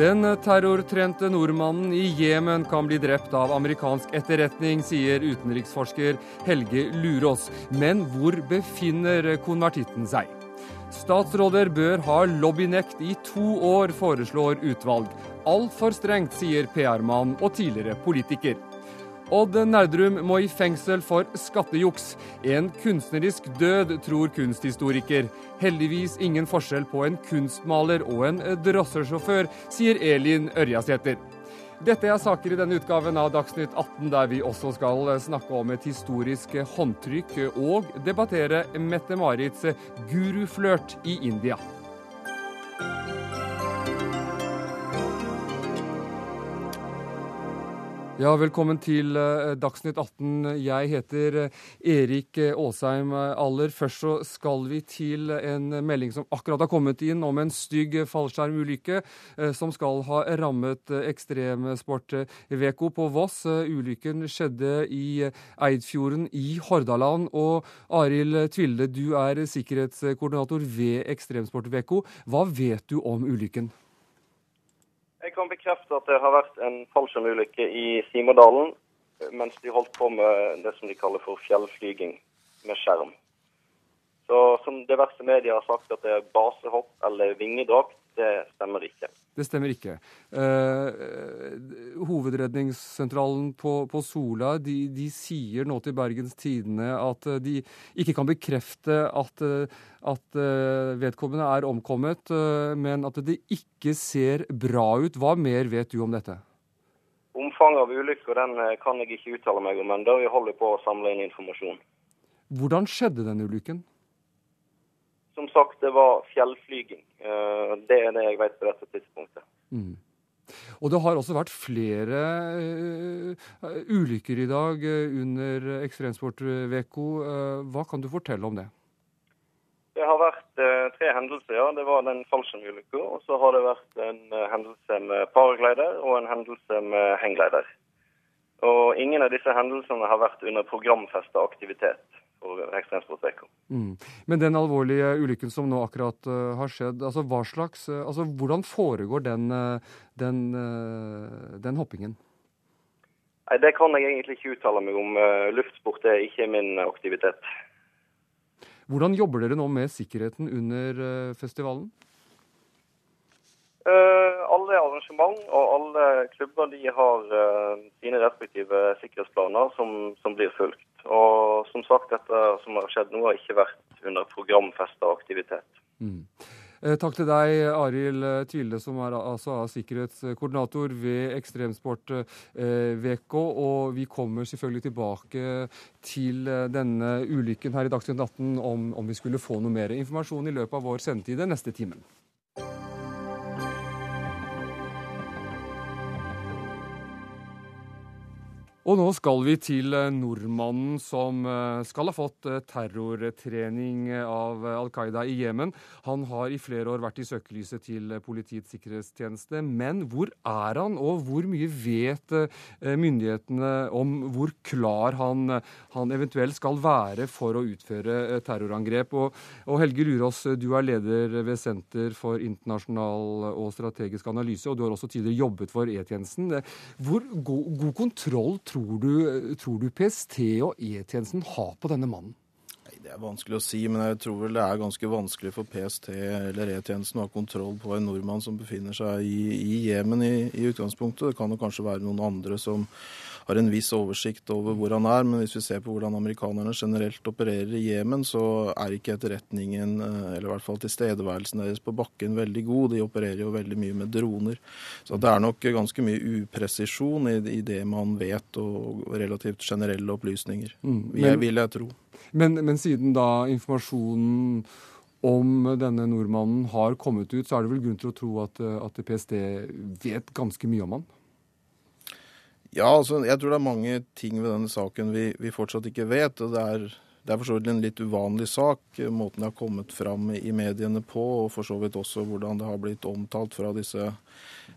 Den terrortrente nordmannen i Jemen kan bli drept av amerikansk etterretning, sier utenriksforsker Helge Lurås. Men hvor befinner konvertitten seg? Statsråder bør ha lobbynekt i to år, foreslår utvalg. Altfor strengt, sier PR-mann og tidligere politiker. Odd Nerdrum må i fengsel for skattejuks. En kunstnerisk død, tror kunsthistoriker. Heldigvis ingen forskjell på en kunstmaler og en drosjesjåfør, sier Elin Ørjasæter. Dette er saker i denne utgaven av Dagsnytt 18, der vi også skal snakke om et historisk håndtrykk og debattere Mette-Marits guruflørt i India. Ja, velkommen til eh, Dagsnytt 18. Jeg heter eh, Erik eh, Aasheim. Aller først så skal vi til en melding som akkurat har kommet inn om en stygg fallskjermulykke som skal ha rammet ekstremsport-VK på Voss. Ulykken skjedde i Eidfjorden i Hordaland. Og Arild Tvilde, du er sikkerhetskoordinator ved Ekstremsport-VK. Hva vet du om ulykken? Jeg kan bekrefte at det har vært en fallskjermulykke i Simodalen mens de holdt på med det som de kaller for fjellflyging med skjerm. Så Som diverse medier har sagt at det er basehopp eller vingedrakt, det stemmer ikke. Det stemmer ikke. Eh, hovedredningssentralen på, på Sola de, de, sier nå til Bergens Tidende at de ikke kan bekrefte at, at eh, vedkommende er omkommet, eh, men at det ikke ser bra ut. Hva mer vet du om dette? Omfanget av ulykka den kan jeg ikke uttale meg om ennå. Vi holder på å samle inn informasjon. Hvordan skjedde den ulykken? Som sagt, det var fjellflyging. Eh, det er det jeg vet på dette tidspunktet. Mm. Og det har også vært flere uh, ulykker i dag uh, under Ekstremsportveko. Hva kan du fortelle om det? Det har vært tre hendelser. ja. Det var den fallskjermulykka. Og så har det vært en hendelse med paraglider og en hendelse med hengglider. Og ingen av disse hendelsene har vært under programfesta aktivitet for ekstremsportveka. Mm. Men den alvorlige ulykken som nå akkurat uh, har skjedd, altså slags, uh, altså hvordan foregår den, uh, den, den, hoppingen? Nei, Det kan jeg egentlig ikke uttale meg om. Luftsport er ikke min aktivitet. Hvordan jobber dere nå med sikkerheten under festivalen? alle arrangement og alle klubber de har sine respektive sikkerhetsplaner som, som blir fulgt. Og som sagt, dette som har skjedd nå, har ikke vært under programfesta aktivitet. Mm. Eh, takk til deg, Arild Tvilde, som er altså sikkerhetskoordinator ved Ekstremsport eh, VK. Og vi kommer selvfølgelig tilbake til eh, denne ulykken her i Dagsnytt 18 om, om vi skulle få noe mer informasjon i løpet av vår sendetid den neste timen. Og nå skal vi til eh, nordmannen som eh, skal ha fått eh, terrortrening av Al Qaida i Jemen. Han har i flere år vært i søkelyset til Politiets sikkerhetstjeneste. Men hvor er han, og hvor mye vet myndighetene om hvor klar han, han eventuelt skal være for å utføre terrorangrep? Og, og Helge Lurås, du er leder ved Senter for internasjonal og strategisk analyse, og du har også tidligere jobbet for E-tjenesten. Hvor god, god kontroll tror du, tror du PST og E-tjenesten har på denne mannen? Det er vanskelig å si, men jeg tror vel det er ganske vanskelig for PST eller E-tjenesten å ha kontroll på en nordmann som befinner seg i Jemen i, i, utgangspunktet. Det kan jo kanskje være noen andre som har en viss oversikt over hvor han er, men hvis vi ser på hvordan amerikanerne generelt opererer i Jemen, så er ikke etterretningen, eh, eller i hvert fall tilstedeværelsen deres på bakken, veldig god. De opererer jo veldig mye med droner. Så det er nok ganske mye upresisjon i, i det man vet, og relativt generelle opplysninger. Mm, men, vil jeg tro. Men, men siden da informasjonen om denne nordmannen har kommet ut, så er det vel grunn til å tro at, at PST vet ganske mye om han? Ja, altså, jeg tror det er mange ting ved denne saken vi, vi fortsatt ikke vet. og det er det er for så vidt en litt uvanlig sak, måten det har kommet fram i mediene på, og for så vidt også hvordan det har blitt omtalt fra disse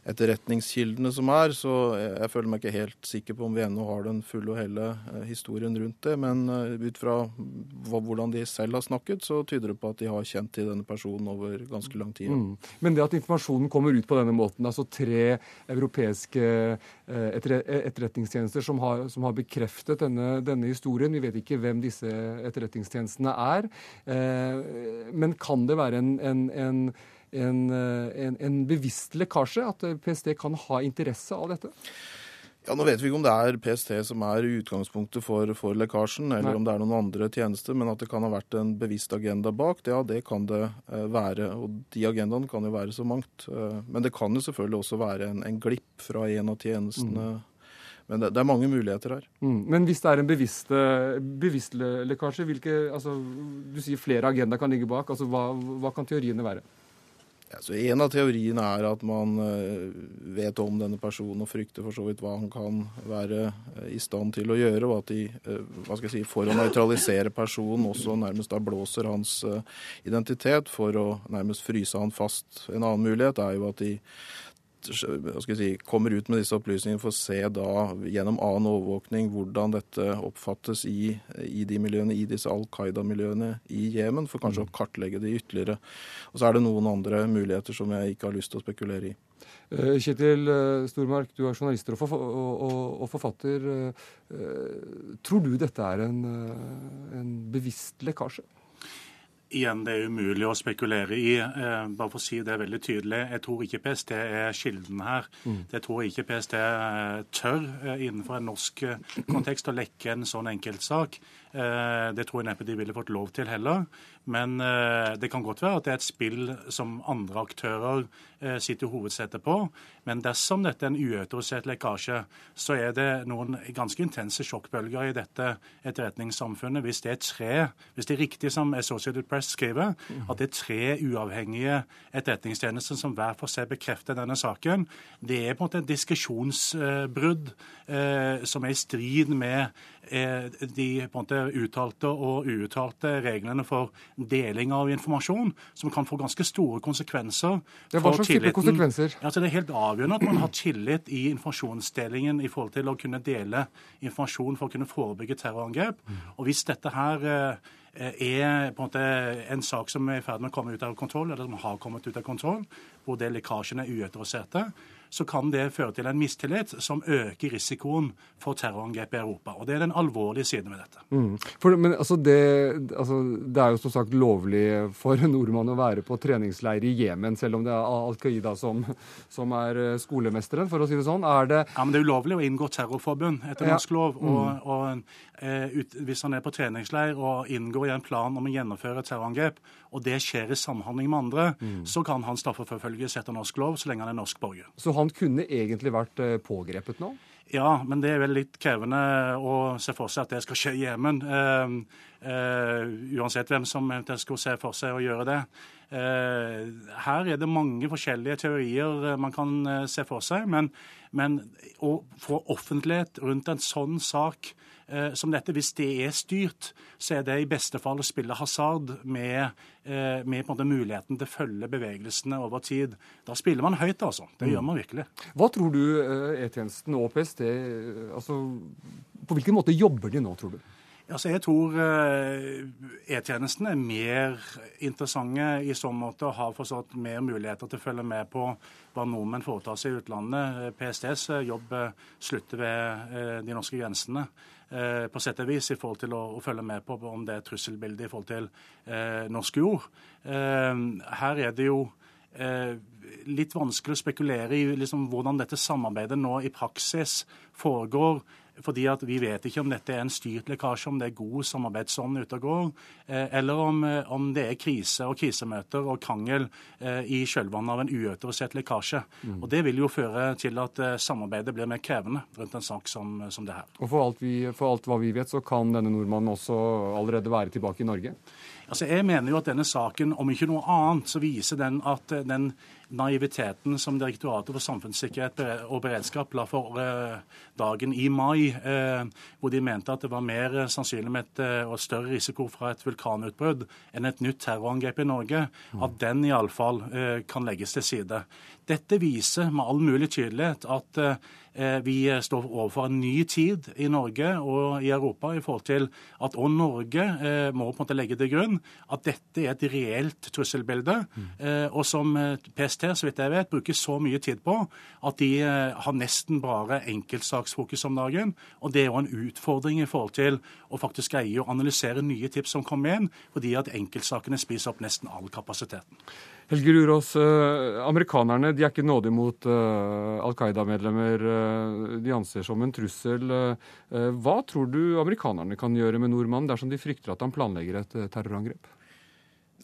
etterretningskildene som er. Så jeg føler meg ikke helt sikker på om vi ennå har den fulle og hele eh, historien rundt det. Men eh, ut fra hvordan de selv har snakket, så tyder det på at de har kjent til denne personen over ganske lang tid. Mm. Men det at informasjonen kommer ut på denne måten, altså tre europeiske etterretningstjenester som har, som har bekreftet denne, denne historien, vi vet ikke hvem disse etterretningstjenestene er. Eh, men kan det være en, en, en, en, en bevisst lekkasje? At PST kan ha interesse av dette? Ja, Nå vet vi ikke om det er PST som er utgangspunktet for, for lekkasjen, eller Nei. om det er noen andre tjenester, men at det kan ha vært en bevisst agenda bak, ja, det kan det eh, være. Og de agendaene kan jo være så mangt. Eh, men det kan jo selvfølgelig også være en, en glipp fra en av tjenestene. Mm men det, det, er mange muligheter her. Mm. Men hvis det er en bevisst, bevisst lekkasje, hvilke, altså, du sier flere agendaer kan ligge bak. altså Hva, hva kan teoriene være? Ja, så En av teoriene er at man uh, vet om denne personen og frykter for så vidt hva han kan være uh, i stand til å gjøre, og at de uh, hva skal jeg si, for å nøytralisere personen også nærmest da blåser hans identitet for å nærmest fryse han fast. En annen mulighet er jo at de si, kommer ut med disse opplysningene for å se da gjennom annen overvåkning hvordan dette oppfattes i, i de miljøene, i disse Al Qaida-miljøene i Jemen, for kanskje å mm. kartlegge det ytterligere. Og så er det noen andre muligheter som jeg ikke har lyst til å spekulere i. Eh, Kjetil eh, Stormark, du er journalist og, og, forfatter. Eh, tror du dette er en, en bevisst lekkasje? Igjen, det er umulig å spekulere i. Eh, bare for å si det veldig tydelig. Jeg tror ikke PST er kilden her. Mm. Det tror jeg ikke PST eh, tør eh, innenfor en norsk kontekst å lekke en sånn enkeltsak. Eh, det tror jeg neppe de ville fått lov til heller. Men eh, det kan godt være at det er et spill som andre aktører eh, sitter hovedsetet på. Men dersom dette er en uautorisert lekkasje, så er det noen ganske intense sjokkbølger i dette etterretningssamfunnet hvis det er tre, hvis det er riktig som Associated Press skriver, at det er tre uavhengige etterretningstjenester som hver for seg bekrefter denne saken. Det er på en måte et diskusjonsbrudd som er i strid med de på en måte uttalte og uuttalte reglene for deling av informasjon, som kan få ganske store konsekvenser det slags type Konsekvenser? Altså, det er helt avgjørende at man har tillit i informasjonsdelingen i forhold til å kunne dele informasjon for å kunne forebygge terrorangrep. Og hvis dette her eh, er på en måte en sak som er i ferd med å komme ut av kontroll, eller som har kommet ut av kontroll, hvor det lekkasjene er uautoriserte, så kan det føre til en mistillit som øker risikoen for terrorangrep i Europa. Og Det er den alvorlige siden ved dette. Mm. For, men altså det, altså det, er jo som sagt lovlig for nordmann å være på treningsleir i Jemen, selv om det er Al Qaida som, som, er eh, skolemesteren, for å si det sånn. Er det Ja, men det er ulovlig å inngå terrorforbund etter norsk ja. lov. og, mm. og ut, hvis han er på treningsleir og inngår i en plan om å gjennomføre et terrorangrep, og det skjer i samhandling med andre, mm. så kan han straffeforfølges etter norsk lov så lenge han er norsk borger. Så han kunne egentlig vært eh, pågrepet nå? Ja, men det er vel litt krevende å se for seg at det skal skje i Jemen. Uh, uansett hvem som eventuelt skulle se for seg å gjøre det. Uh, her er det mange forskjellige teorier man kan se for seg. Men, men å få offentlighet rundt en sånn sak Eh, som dette, hvis det er styrt, så er det i beste fall å spille hasard med, eh, med muligheten til å følge bevegelsene over tid. Da spiller man høyt, altså. Det mm. gjør man virkelig. Hva tror du eh, E-tjenesten og PST altså, På hvilken måte jobber de nå, tror du? Altså, jeg tror E-tjenesten er mer interessante i så måte og har forstått mer muligheter til å følge med på hva nordmenn foretar seg i utlandet. PSTs jobb slutter ved de norske grensene. Eh, på sett og vis i forhold til å, følge med på om det er trusselbildet i forhold til eh, norsk jord. Eh, her er det jo eh, litt vanskelig å spekulere i liksom, hvordan dette samarbeidet nå i praksis foregår fordi at Vi vet ikke om dette er en styrt lekkasje, om det er god samarbeidsånd ute og går, eh, eller om, eh, om, det er krise og krisemøter og krangel eh, i kjølvannet av en uautorisert lekkasje. Mm. Og Det vil jo føre til at samarbeidet blir mer krevende rundt en sak som, som det her. Og for alt, vi, for alt hva vi vet, så kan denne nordmannen også allerede være tilbake i Norge? Altså, Jeg mener jo at denne saken, om ikke noe annet, så viser den at den naiviteten som Direktoratet for samfunnssikkerhet og beredskap la for eh, dagen i mai, eh, hvor de mente at det var mer sannsynlig med et, og større risiko fra et vulkanutbrudd enn et nytt terrorangrep i Norge, at den iallfall kan legges til side. Dette viser med all mulig tydelighet at Eh, vi står overfor en ny tid i Norge og i Europa i forhold til at òg Norge eh, må på en måte legge til grunn at dette er et reelt trusselbilde. Mm. Og som PST, så vidt jeg vet, bruker så mye tid på at de har nesten bare enkeltsaksfokus om dagen. Og det er jo en utfordring i forhold til å faktisk greie å analysere nye tips som kommer inn, fordi at enkeltsakene spiser opp nesten all kapasiteten. Helge Lurås, eh, amerikanerne de er ikke nådige mot uh, Al Qaida-medlemmer. Uh, de anser som en trussel. Hva tror du amerikanerne kan gjøre med nordmannen dersom de frykter at han planlegger et terrorangrep?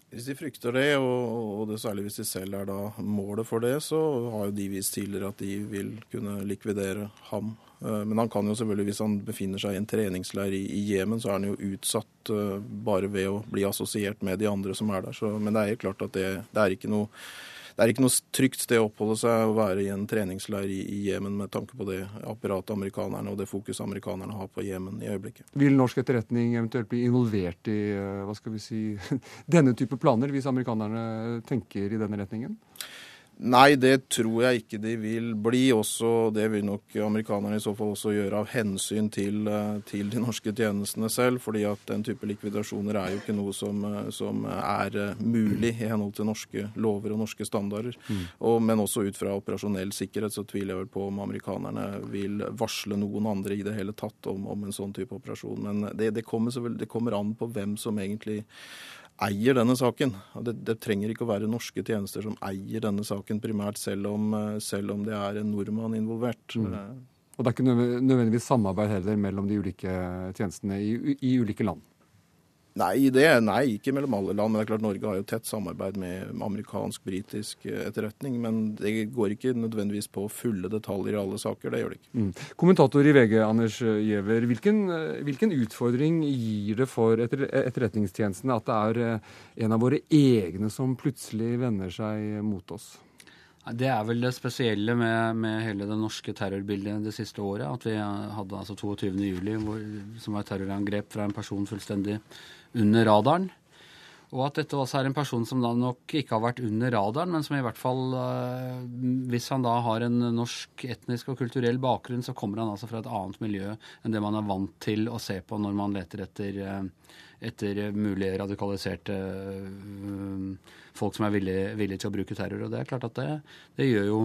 Hvis de frykter det, og, det særlig hvis de selv er da målet for det, så har jo de vist tidligere at de vil kunne likvidere ham Eh, men han kan jo selvfølgelig, hvis han befinner seg i en treningsleir i Jemen, så er han jo utsatt eh, bare ved å bli assosiert med de andre som er der. Så, men det er helt klart at det, det, er ikke noe det er ikke noe trygt sted å oppholde seg å være i en treningsleir i Jemen med tanke på det apparatet amerikanerne og det fokuset amerikanerne har på Jemen i øyeblikket. Vil norsk etterretning eventuelt bli involvert i eh, hva skal vi si, denne type planer, hvis amerikanerne tenker i denne retningen? Nei, det tror jeg ikke de vil bli. Også, det vil nok amerikanerne i så fall også gjøre av hensyn til, eh, til de norske tjenestene selv. fordi at den type likvidasjoner er jo ikke noe som, eh, som er eh, mulig i henhold til norske lover og norske standarder. Mm. Og, men også ut fra operasjonell sikkerhet så tviler jeg vel på om amerikanerne vil varsle noen andre i det hele tatt om, om en sånn type operasjon. Men det, det, kommer, det kommer an på hvem som egentlig eier denne saken. Det, det, trenger ikke å være norske tjenester som eier denne saken primært, selv om, eh, selv om det er en nordmann involvert. Mm. Og det er ikke nødvendigvis samarbeid heller mellom de ulike tjenestene i, i ulike land? Nei, det, nei, ikke mellom alle land. Men det er klart Norge har jo tett samarbeid med amerikansk-britisk eh, etterretning. Men det går ikke nødvendigvis på fulle detaljer i alle saker. Det gjør det ikke. Mm. Kommentator i VG, Anders Giæver. Hvilken, eh, hvilken, utfordring gir det for etter, etterretningstjenestene at det er eh, en av våre egne som plutselig vender seg mot oss? Det er vel det spesielle med, med, hele det norske terrorbildet det siste året. At vi hadde altså 22.07, som var et terrorangrep fra en person fullstendig under radaren. Og at dette også er en person som da nok ikke har vært under radaren, men som i hvert fall eh, Hvis han da har en norsk etnisk og kulturell bakgrunn, så kommer han altså fra et annet miljø enn det man er vant til å se på når man leter etter, eh, etter mulige radikaliserte eh, folk som er villige, villige, til å bruke terror. Og det er klart at det, det gjør jo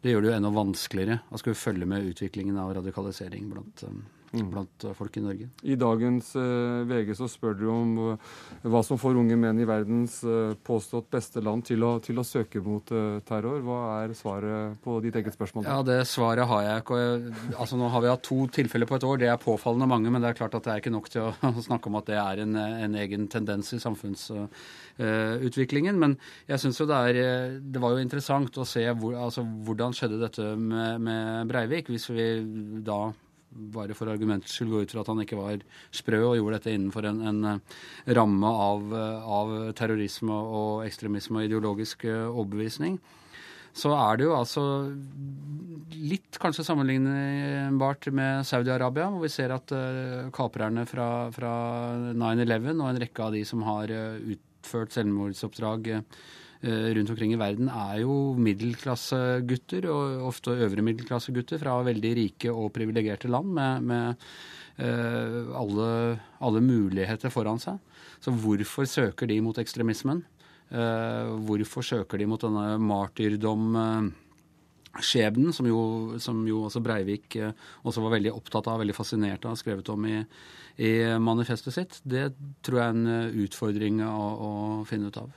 det gjør det jo enda vanskeligere å skulle følge med utviklingen av radikalisering blant. Blant eh, folk i Norge. I dagens uh, VG så spør du om uh, hva som får unge menn i verdens påstått beste land til å, til å søke mot terror. Hva er svaret på ditt eget spørsmål? Ja, Det svaret har jeg ikke. Altså, nå har vi hatt to tilfeller på et år. Det er påfallende mange, men det er klart at det er ikke nok til å, å snakke om at det er en, en egen tendens i samfunnsutviklingen. men jeg syns jo det er Det var jo interessant å se hvor, altså, hvordan skjedde dette med, med Breivik. Hvis vi da bare for argumentets skyld gå ut fra at han ikke var sprø og gjorde dette innenfor en, en eh, ramme av, eh, av, terrorisme og ekstremisme og ideologisk eh, overbevisning, så er det jo altså litt kanskje sammenlignbart med Saudi-Arabia, hvor vi ser at kaprerne fra, fra 9-11 og en rekke av de som har utført selvmordsoppdrag rundt omkring i verden er jo middelklassegutter, og ofte øvre middelklassegutter fra veldig rike og privilegerte land med, med uh, alle, alle, muligheter foran seg. Så hvorfor søker de mot ekstremismen? Uh, hvorfor søker de mot denne martyrdom? skjebnen, som som jo også Breivik også var veldig opptatt av, veldig fascinert av, skrevet om i, i manifestet sitt, det tror jeg er en utfordring å, å finne ut av.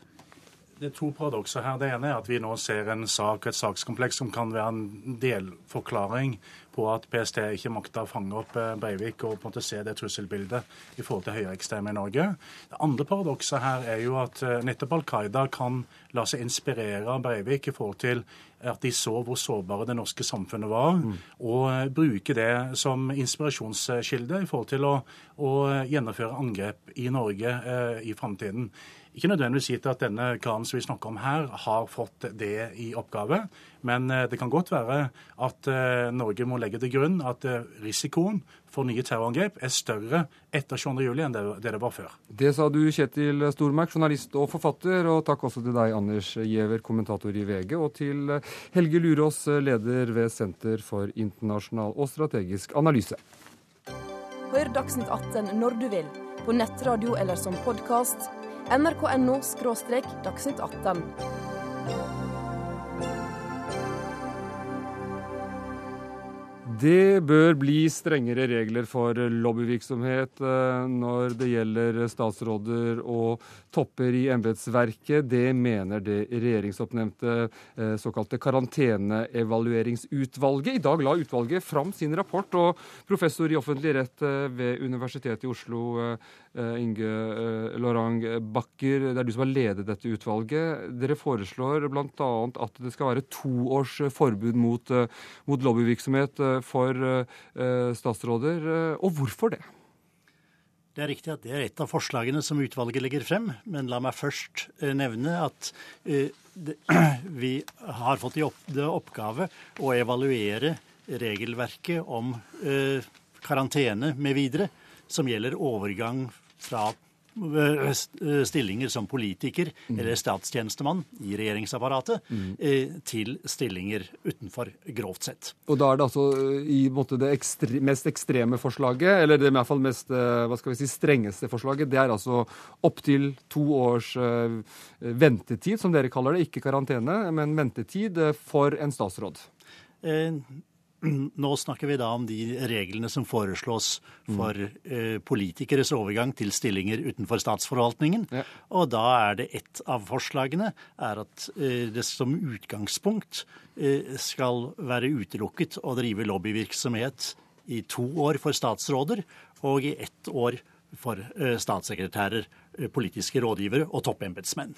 Det er to paradokser her. Det ene er at vi nå ser en sak, et sakskompleks som kan være en delforklaring på at PST ikke makta å fange opp eh, Breivik og på en måte se det trusselbildet i forhold til høyreekstreme i Norge. Det andre paradokset her er jo at eh, nettopp Al Qaida kan la seg inspirere av Breivik i forhold til at de så hvor sårbare det norske samfunnet var, mm. og eh, bruke det som inspirasjonskilde i forhold til å, å gjennomføre angrep i Norge eh, i framtiden. Ikke nødvendigvis gitt at denne karen som vi snakker om her, har fått det i oppgave. Men eh, det kan godt være at eh, Norge må legge til grunn at eh, risikoen for nye terrorangrep er større etter 22.07 enn det det var før. Det sa du, Kjetil Stormæk, journalist og forfatter. Og takk også til deg, Anders Giæver, kommentator i VG, og til Helge Lurås, leder ved Senter for internasjonal og strategisk analyse. Hør Dagsnytt 18 når du vil, på nettradio eller som podkast nrk.no – dagsnytt 18. Det bør bli strengere regler for lobbyvirksomhet eh, når det gjelder statsråder og topper i embetsverket. Det mener det regjeringsoppnevnte eh, såkalte karanteneevalueringsutvalget. I dag la utvalget fram sin rapport, og professor i offentlig rett eh, ved Universitetet i Oslo, Inge Lorang Bakker, det er du som har ledet dette utvalget. Dere foreslår bl.a. at det skal være to års forbud mot, mot lobbyvirksomhet for statsråder. Og hvorfor det? Det er riktig at det er et av forslagene som utvalget legger frem. Men la meg først eh, nevne at eh, vi har fått i oppgave å evaluere regelverket om eh, karantene med videre, som gjelder overgang fra stillinger som politiker mm. eller statstjenestemann i regjeringsapparatet mm. til stillinger utenfor, grovt sett. Og da er det altså i måte, det ekstre, mest ekstreme forslaget, eller det i hvert fall mest hva skal vi si, strengeste forslaget, det er altså opptil to års ventetid, som dere kaller det. Ikke karantene, men ventetid for en statsråd. Eh, nå snakker vi da om de reglene som foreslås for eh, politikeres overgang til stillinger utenfor statsforvaltningen. Ja. Og da er det ett av forslagene er at eh, det som utgangspunkt eh, skal være utelukket å drive lobbyvirksomhet i to år for statsråder og i ett år for eh, statssekretærer, eh, politiske rådgivere og toppembetsmenn.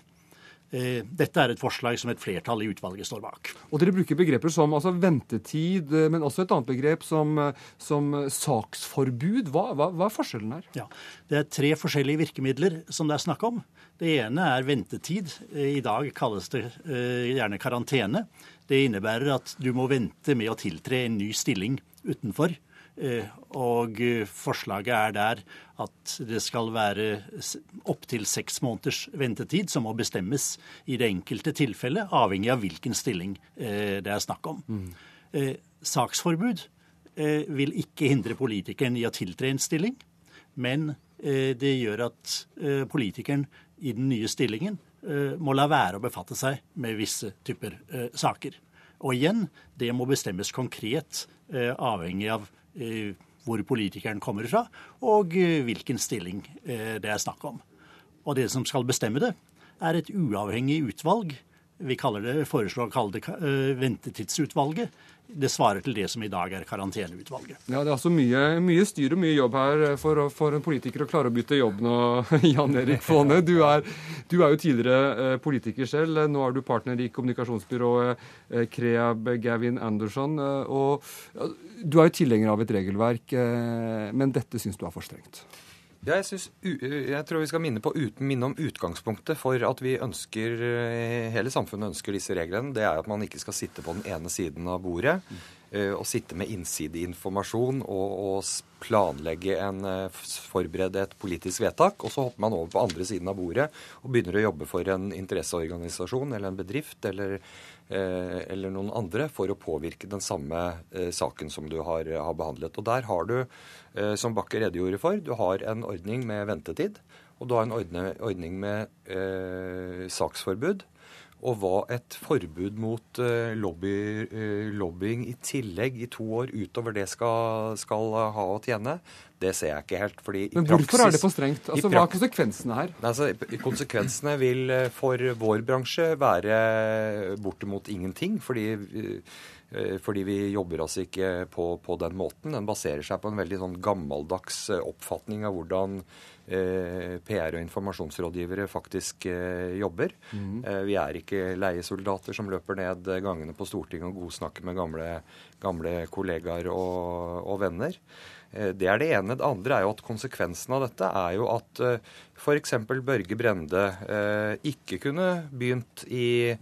Eh, dette er et forslag som et flertall i utvalget står bak. Og Dere bruker begreper som altså, ventetid, eh, men også et annet begrep som, eh, som saksforbud. Hva, hva, hva, er forskjellen her? Ja, Det er tre forskjellige virkemidler som det er snakk om. Det ene er ventetid. I dag kalles det gjerne karantene. Det innebærer at du må vente med å tiltre en ny stilling utenfor og forslaget er der at det skal være opptil seks måneders ventetid, som må bestemmes i det enkelte tilfellet, avhengig av hvilken stilling eh, det er snakk om. Mm. Saksforbud vil ikke hindre politikeren i å tiltre en stilling, men det gjør at politikeren i den nye stillingen må la være å befatte seg med visse typer saker. Og igjen, det må bestemmes konkret, avhengig av hvor politikeren kommer fra, og eh, hvilken stilling eh, det er snakk om. Og det som skal bestemme det, er et uavhengig utvalg. Vi det, foreslår å kalle det eh, Ventetidsutvalget det svarer til det som i dag er karanteneutvalget. Ja, Det er altså mye, mye styr og mye jobb her for, for, en politiker å klare å bytte jobb nå, Jan Erik Faane. Du, du, er jo tidligere eh, politiker selv. Nå er du partner i kommunikasjonsbyrået eh, Kreab Gavin Anderson. Eh, og Du er jo tilhenger av et regelverk, men dette syns du er for strengt? Ja, jeg, synes, jeg, tror vi skal minne, på, minne, om utgangspunktet for at vi ønsker, eh, hele samfunnet ønsker disse reglene. Det er at man ikke skal sitte på den ene siden av bordet uh, og sitte med innsideinformasjon og, og planlegge en uh, forberede et politisk vedtak. Og så hopper man over på andre siden av bordet og begynner å jobbe for en interesseorganisasjon eller en bedrift eller Eh, eller noen andre for å påvirke den samme eh, saken som du har, har, behandlet. Og Der har du, eh, som Bakke redegjorde for, du har en ordning med ventetid. Og du har en ordning med eh, saksforbud. Og hva et forbud mot uh, lobby, uh, lobbying i tillegg i to år utover det skal, skal ha å tjene, det ser jeg ikke helt. fordi Men hvorfor praksis, er det for strengt? Altså, Hva er konsekvensene her? Altså, konsekvensene vil eh, for vår bransje være bortimot ingenting. Fordi Eh, fordi vi jobber oss ikke på, på, den måten. Den baserer seg på en veldig sånn gammeldags eh, oppfatning av hvordan eh, PR- og informasjonsrådgivere faktisk eh, jobber. Mm. Eh, vi er ikke leiesoldater som løper ned gangene på Stortinget og godsnakker med gamle, gamle kollegaer og, og venner. Eh, det er det ene. Det andre er jo at konsekvensen av dette er jo at f.eks. Børge Brende ikke kunne begynt i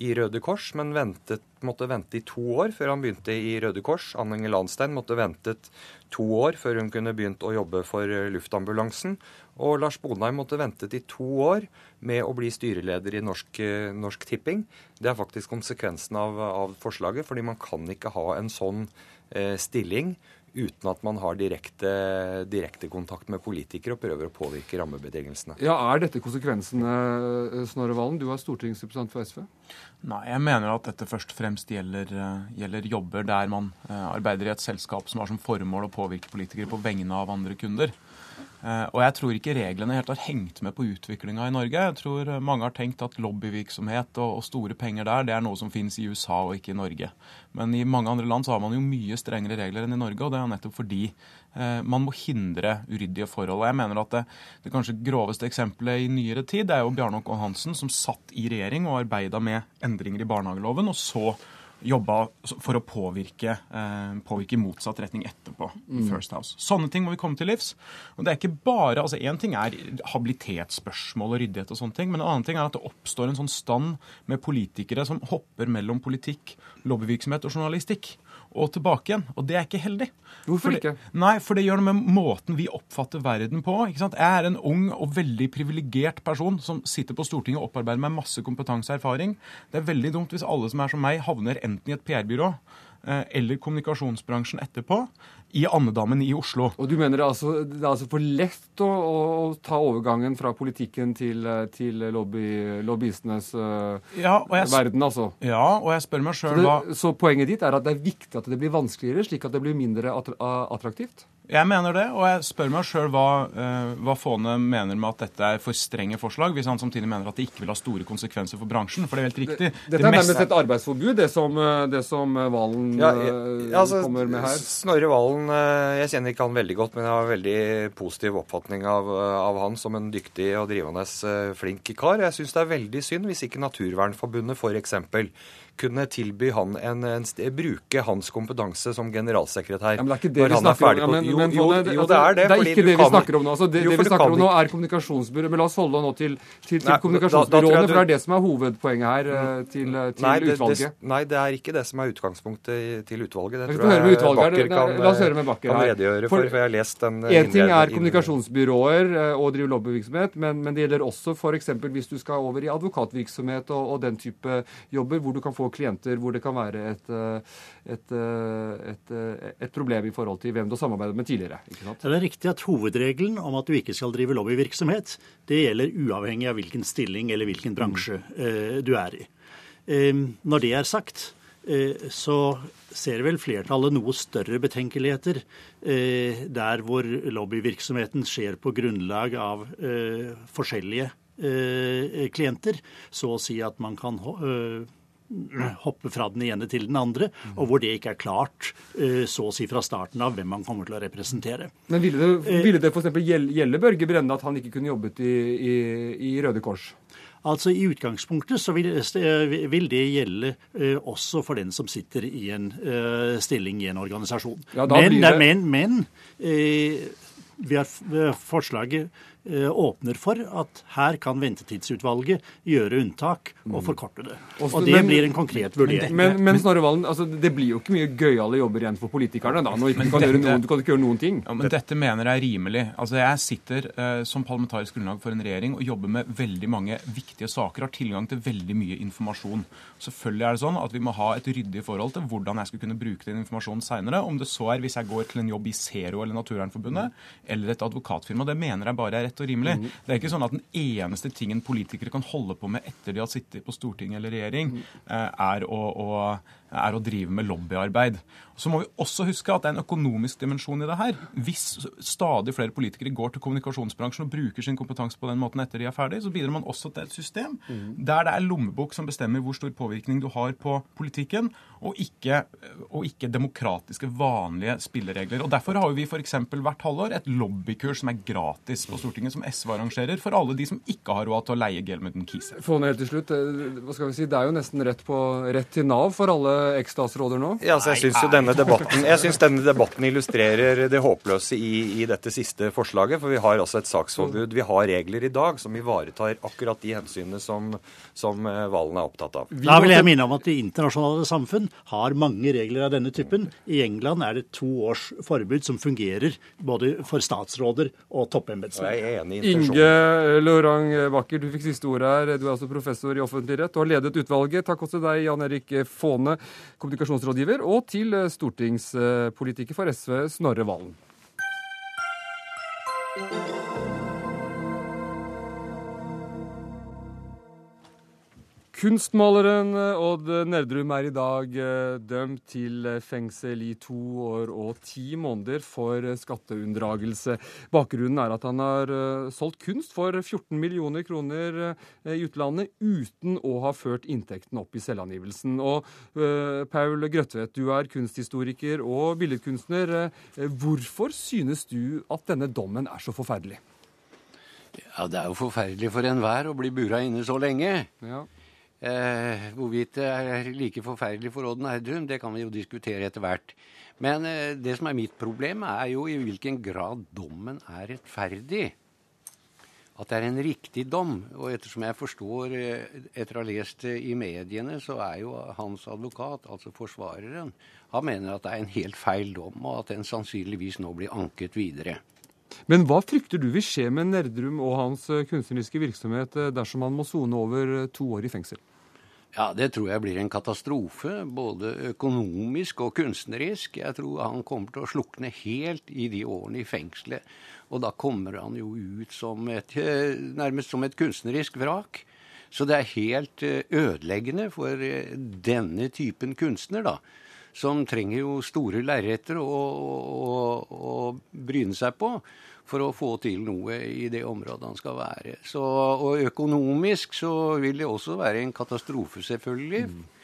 i Røde Kors, men ventet, måtte vente i to år før han begynte i Røde Kors. Anne Inger Landstein måtte ventet to år før hun kunne begynt å jobbe for eh, luftambulansen. Og Lars Bonheim måtte ventet i to år med å bli styreleder i Norsk, eh, Norsk Tipping. Det er faktisk konsekvensen av, av, forslaget, fordi man kan ikke ha en sånn eh, stilling uten at man har direkte, direkte, kontakt med politikere og prøver å påvirke rammebetingelsene. Ja, Er dette konsekvensene, eh, Snorre Valen? Du er stortingsrepresentant for SV. Nei, jeg mener at dette først og fremst gjelder, eh, gjelder jobber der man eh, arbeider i et selskap som har som formål å påvirke politikere på vegne av andre kunder. Eh, og jeg tror ikke reglene helt har hengt med på utviklinga i Norge. Jeg tror mange har tenkt at lobbyvirksomhet og, og, store penger der, det er noe som finnes i USA og ikke i Norge. Men i mange andre land så har man jo mye strengere regler enn i Norge, og det er nettopp fordi eh, man må hindre uryddige forhold. Og jeg mener at det, det kanskje groveste eksempelet i nyere tid det er jo Bjarne Håkon Hansen, som satt i regjering og arbeida med endringer i barnehageloven, og så jobba for å påvirke, eh, påvirke, motsatt retning etterpå. mm. First House. Sånne ting må vi komme til livs. Og det er ikke bare, altså Én ting er habilitetsspørsmål og ryddighet, og sånne ting, men en annen ting er at det oppstår en sånn stand med politikere som hopper mellom politikk, lobbyvirksomhet og journalistikk og tilbake igjen. Og det er ikke heldig. Hvorfor for det, ikke? Nei, for det gjør noe med måten vi oppfatter verden på. ikke sant? Jeg er en ung og veldig privilegert person som sitter på Stortinget og opparbeider meg masse kompetanse og erfaring. Det er veldig dumt hvis alle som er som meg, havner enten i et PR-byrå eh, eller kommunikasjonsbransjen etterpå, i andedammen i Oslo. Og du mener det, altså, det er altså for lett å, å, ta overgangen fra politikken til, til lobby, lobbyistenes uh, ja, verden, altså? Ja, og jeg spør meg sjøl hva Så poenget ditt er at det er viktig at det blir vanskeligere, slik at det blir mindre attraktivt? Jeg mener det, og jeg spør meg sjøl hva, uh, hva Fåne mener med at dette er for strenge forslag, hvis han samtidig mener at det ikke vil ha store konsekvenser for bransjen. For det er helt riktig. Det, dette er nærmest et arbeidsforbud, det som, eh, det som Valen ja, jeg, altså, kommer med her. Snorre Valen jeg kjenner ikke han veldig godt, men jeg har en veldig positiv oppfatning av, av han som en dyktig og drivende flink kar. Jeg syns det er veldig synd hvis ikke Naturvernforbundet f.eks kunne tilby han en, en bruke hans kompetanse som generalsekretær. Ja, men det er ikke det vi snakker om. Ja, men, jo, men, jo, jo, jo, det er det. Det er ikke det vi snakker om nå. Altså, det, det vi snakker om nå, er kommunikasjonsbyrået. Men la oss holde nå til, til, til nei, kommunikasjonsbyråene, for det er det som er hovedpoenget her eh, til, eh, til nei, utvalget. Det, nei, det er ikke det som er utgangspunktet til utvalget. Det tror jeg Bakker kan, la oss høre med Bakker kan redegjøre for, for jeg har lest den. En ting er kommunikasjonsbyråer eh, og drive lobbyvirksomhet, men, men det gjelder også f.eks. hvis du skal over i advokatvirksomhet og, og den type jobber, hvor du kan få klienter hvor det kan være et, eh, et, eh, et, eh, et problem i forhold til hvem du har samarbeidet med tidligere. Det er riktig at hovedregelen om at du ikke skal drive lobbyvirksomhet, det gjelder uavhengig av hvilken stilling eller hvilken bransje mm. du er i. Når det er sagt, så ser vel flertallet noe større betenkeligheter der hvor lobbyvirksomheten skjer på grunnlag av forskjellige klienter. Så å si at man kan hoppe fra den ene til den andre, og hvor det ikke er klart eh, så å si fra starten av hvem man kommer til å representere. Men Ville det, eh, ville det f.eks. gjelde Børge Brende at han ikke kunne jobbet i, i, i Røde Kors? Altså I utgangspunktet så vil, eh, vil det gjelde uh, også for den som sitter i en uh, stilling i en organisasjon. Ja, men, det... men, men uh, vi har forslaget åpner for at her kan Ventetidsutvalget gjøre unntak og mm. forkorte det. Og det blir en konkret vurdering. Men, men, men Snorre Valen, altså, det blir jo ikke mye gøyale jobber igjen for politikerne da, når du kan, gjøre noen, du kan ikke gjøre noen ting. Ja, men dette mener jeg er rimelig. Altså, Jeg sitter eh, som parlamentarisk grunnlag for en regjering og jobber med veldig mange viktige saker, har tilgang til veldig mye informasjon. Selvfølgelig er det sånn at vi må ha et ryddig forhold til hvordan jeg skal kunne bruke den informasjonen seinere. Om det så er hvis jeg går til en jobb i Zero eller Naturvernforbundet eller et advokatfirma. Det mener jeg bare er rett og rimelig. Mm. Det er ikke sånn at den eneste tingen politikere kan holde på med etter de har sittet på Stortinget eller regjering, mm. er å, å er å drive med lobbyarbeid. Så må vi også huske at det er en økonomisk dimensjon i det her. Hvis stadig flere politikere går til kommunikasjonsbransjen og bruker sin kompetanse på den måten etter de er ferdig, så bidrar man også til et system der det er lommebok som bestemmer hvor stor påvirkning du har på politikken, og ikke, og ikke demokratiske, vanlige spilleregler. Og Derfor har vi f.eks. hvert halvår et lobbykurs som er gratis på Stortinget, som SV arrangerer for alle de som ikke har råd til å leie Gelmuden Kise. Få ned helt til slutt. Hva skal vi si? Det er jo nesten rett, på, rett til Nav for alle eksstatsråder nå? Ja, altså, jeg syns jo denne debatten, denne debatten illustrerer det håpløse i, i, dette siste forslaget. For vi har altså et saksforbud. Vi har regler i dag som ivaretar akkurat de hensynene som, som eh, Valen er opptatt av. Da vil jeg minne om at det internasjonale samfunn har mange regler av denne typen. I England er det to års forbud som fungerer både for statsråder og toppembetsmenn. Inge Lorang Bakker, du fikk siste ord her. Du er altså professor i offentlig rett og har ledet utvalget. Takk også til deg, Jan Erik Fåne kommunikasjonsrådgiver, og til stortingspolitiker for SV, Snorre Valen. Kunstmaleren eh, Odd Nerdrum er i dag eh, dømt til eh, fengsel i to år og ti måneder for skatteunndragelse. Bakgrunnen er at han har solgt kunst for 14 millioner kroner i utlandet uten å ha ført inntekten opp i selvangivelsen. Og Paul Grøtvedt, du er kunsthistoriker og billedkunstner. Hvorfor synes du at denne dommen er så forferdelig? Ja, Det er jo forferdelig for enhver å bli bura inne så lenge. Ja. Eh, hvorvidt det er like forferdelig for Odd Nerdrum, det kan vi jo diskutere etter hvert. Men eh, det som er mitt problem, er jo i hvilken grad dommen er rettferdig. At det er en riktig dom. Og ettersom jeg forstår, eh, etter å ha lest det i mediene, så er jo hans advokat, altså forsvareren, han mener at det er en helt feil dom, og at den sannsynligvis nå blir anket videre. Men hva frykter du vil skje med Nerdrum og hans eh, kunstneriske virksomhet dersom han må sone over to år i fengsel? Ja, det tror jeg blir en katastrofe, både økonomisk og kunstnerisk. Jeg tror han kommer til å slukne helt i de årene i fengselet. Og da kommer han jo ut som et, eh, nærmest som et kunstnerisk vrak. Så det er helt eh, ødeleggende for eh, denne typen kunstner, da. Som trenger jo store lerreter å, å, å bryne seg på for å få til noe i det området han skal være. Så, og økonomisk så vil det også være en katastrofe, selvfølgelig. Mm.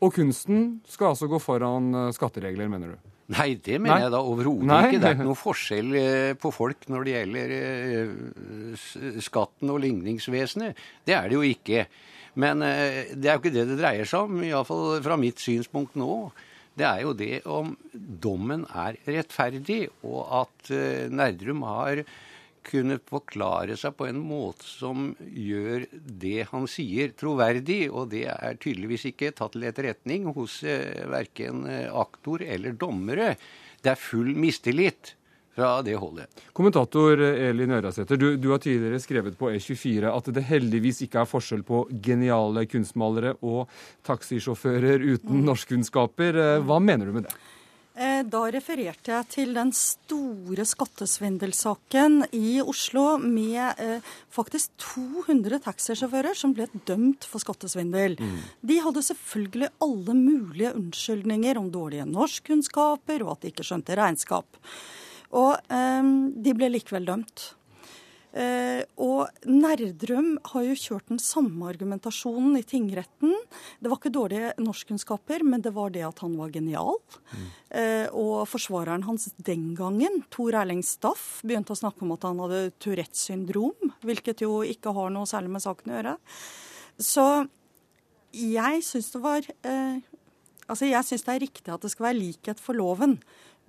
Og kunsten skal altså gå foran eh, skatteregler, mener du? Nei, det mener Nei. jeg da overhodet ikke. Det er ikke noe forskjell eh, på folk når det gjelder eh, skatten og ligningsvesenet. Det er det jo ikke. Men det er jo ikke det det dreier seg om, iallfall fra mitt synspunkt nå det er jo det om dommen er rettferdig, og at uh, Nerdrum har kunnet forklare seg på en måte som gjør det han sier, troverdig. Og det er tydeligvis ikke tatt til etterretning hos eh, verken uh, aktor eller dommere. Det er full mistillit fra det holdet. Kommentator Elin Ørasæter, du, du, har tidligere skrevet på E24 at det heldigvis ikke er forskjell på geniale kunstmalere og taxisjåfører uten mm. norskkunnskaper. Eh, hva mener du med det? Eh, da refererte jeg til den store skattesvindelsaken i Oslo med eh, faktisk 200 taxisjåfører som ble dømt for skattesvindel. Mm. De hadde selvfølgelig alle mulige unnskyldninger om dårlige norskkunnskaper og at de ikke skjønte regnskap. Og eh, de ble likevel dømt. Eh, og Nerdrum har jo kjørt den samme argumentasjonen i tingretten. Det var ikke dårlige norskkunnskaper, men det var det at han var genial. Mm. Eh, og forsvareren hans den gangen, Tor Erling Staff, begynte å snakke om at han hadde Tourettes syndrom, hvilket jo ikke har noe særlig med saken å gjøre. Så jeg syns det var eh, Altså, jeg syns det er riktig at det skal være likhet for loven.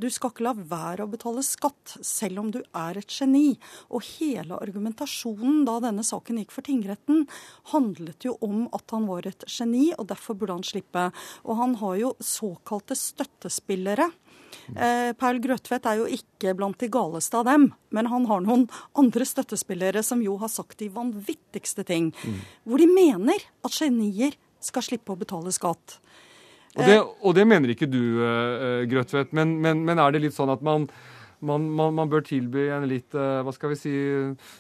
Du skal ikke la være å betale skatt, selv om du er et geni. Og hele argumentasjonen da denne saken gikk for tingretten, handlet jo om at han var et geni, og derfor burde han slippe. Og han har jo såkalte støttespillere. Eh, Paul Grøtvedt er jo ikke blant de galeste av dem, men han har noen andre støttespillere som jo har sagt de vanvittigste ting. Mm. Hvor de mener at genier skal slippe å betale skatt. Og det, og det mener ikke du, uh, Grøtvedt. Men, men, men, er det litt sånn at man man, man, man, bør tilby en litt hva skal vi si,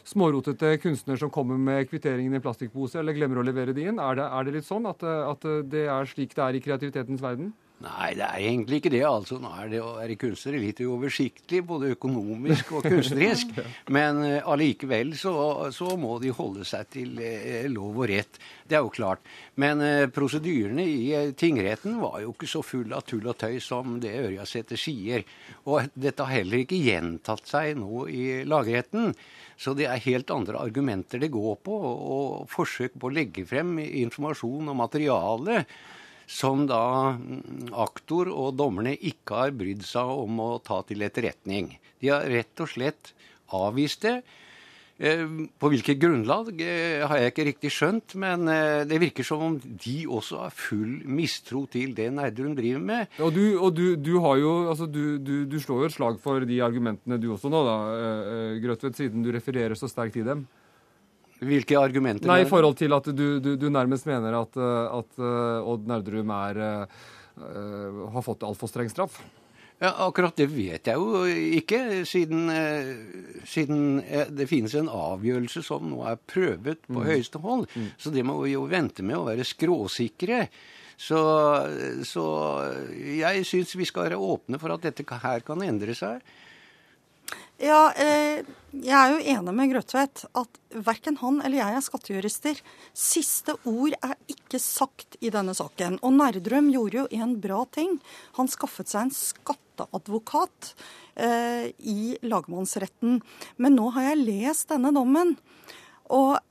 smårotete kunstner som kommer med kvitteringen i en plastikkpose, eller glemmer å levere det inn? Er det, er det litt sånn at, at, det er slik det er i kreativitetens verden? Nei, det er egentlig ikke det. altså. Nå er det å være kunstner litt uoversiktlig, både økonomisk og kunstnerisk. Men uh, allikevel så, så, må de holde seg til uh, lov og rett. Det er jo klart. Men uh, prosedyrene i tingretten var jo ikke så full av tull og tøy som det Ørjasæter sier. Og dette har heller ikke gjentatt seg nå i lagretten. Så det er helt andre argumenter det går på, og forsøk på å legge frem informasjon og materiale som da mm, aktor og dommerne ikke har brydd seg om å ta til etterretning. De har rett og slett avvist det. Eh, på hvilket grunnlag eh, har jeg ikke riktig skjønt, men eh, det virker som om de også har full mistro til det Nerdrum driver med. Og du, og du, du har jo, altså du, du, slår jo et slag for de argumentene du også nå, da, Grøtvedt, siden du refererer så sterkt til dem. Hvilke argumenter? Nei, I forhold til at du, du, du nærmest mener at, eh, at uh, Odd Nerdrum er, uh, har fått altfor streng straff? Ja, Akkurat det vet jeg jo ikke, siden, siden det finnes en avgjørelse som nå er prøvet på mm. høyeste hold. Mm. Så det må vi jo vente med å være skråsikre. Så, så jeg syns vi skal være åpne for at dette her kan endre seg. Ja, eh, jeg er jo enig med Grøtvedt at verken han eller jeg er skattejurister. Siste ord er ikke sagt i denne saken. Og Nerdrum gjorde jo en bra ting. Han skaffet seg en skatteadvokat eh, i lagmannsretten. Men nå har jeg lest denne dommen, og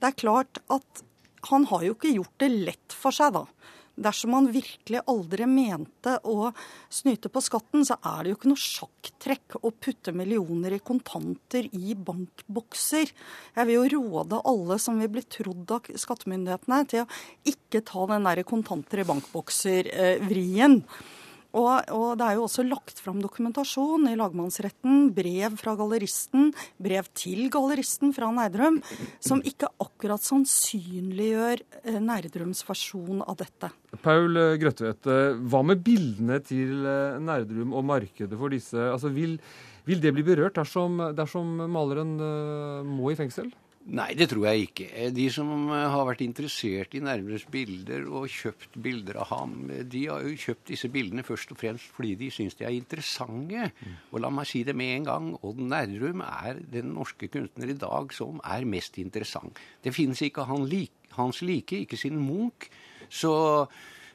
det er klart at han har jo ikke gjort det lett for seg, da. Dersom man virkelig aldri mente å snyte på skatten, så er det jo ikke noe sjakktrekk å putte millioner i kontanter i bankbokser. Jeg vil jo råde alle som vil bli trodd av skattemyndighetene, til å ikke ta den der kontanter i bankbokser-vrien. Eh, og, og, det er jo også lagt fram dokumentasjon i lagmannsretten, brev fra galleristen, brev til galleristen fra Nerdrum, som ikke akkurat sannsynliggjør eh, Nerdrums versjon av dette. Paul Grøtvedt, eh, hva med bildene til eh, Nerdrum og markedet for disse? Altså, vil, vil det bli berørt dersom, dersom maleren må i fengsel? Nei, det tror jeg ikke. De som har vært interessert i Nærmers bilder og kjøpt bilder av ham, de har jo kjøpt disse bildene først og fremst fordi de syns de er interessante. Mm. Og la meg si det med en gang, Odd Nærum er den norske kunstner i dag som er mest interessant. Det finnes ikke han like, hans like, ikke sin Munch. Så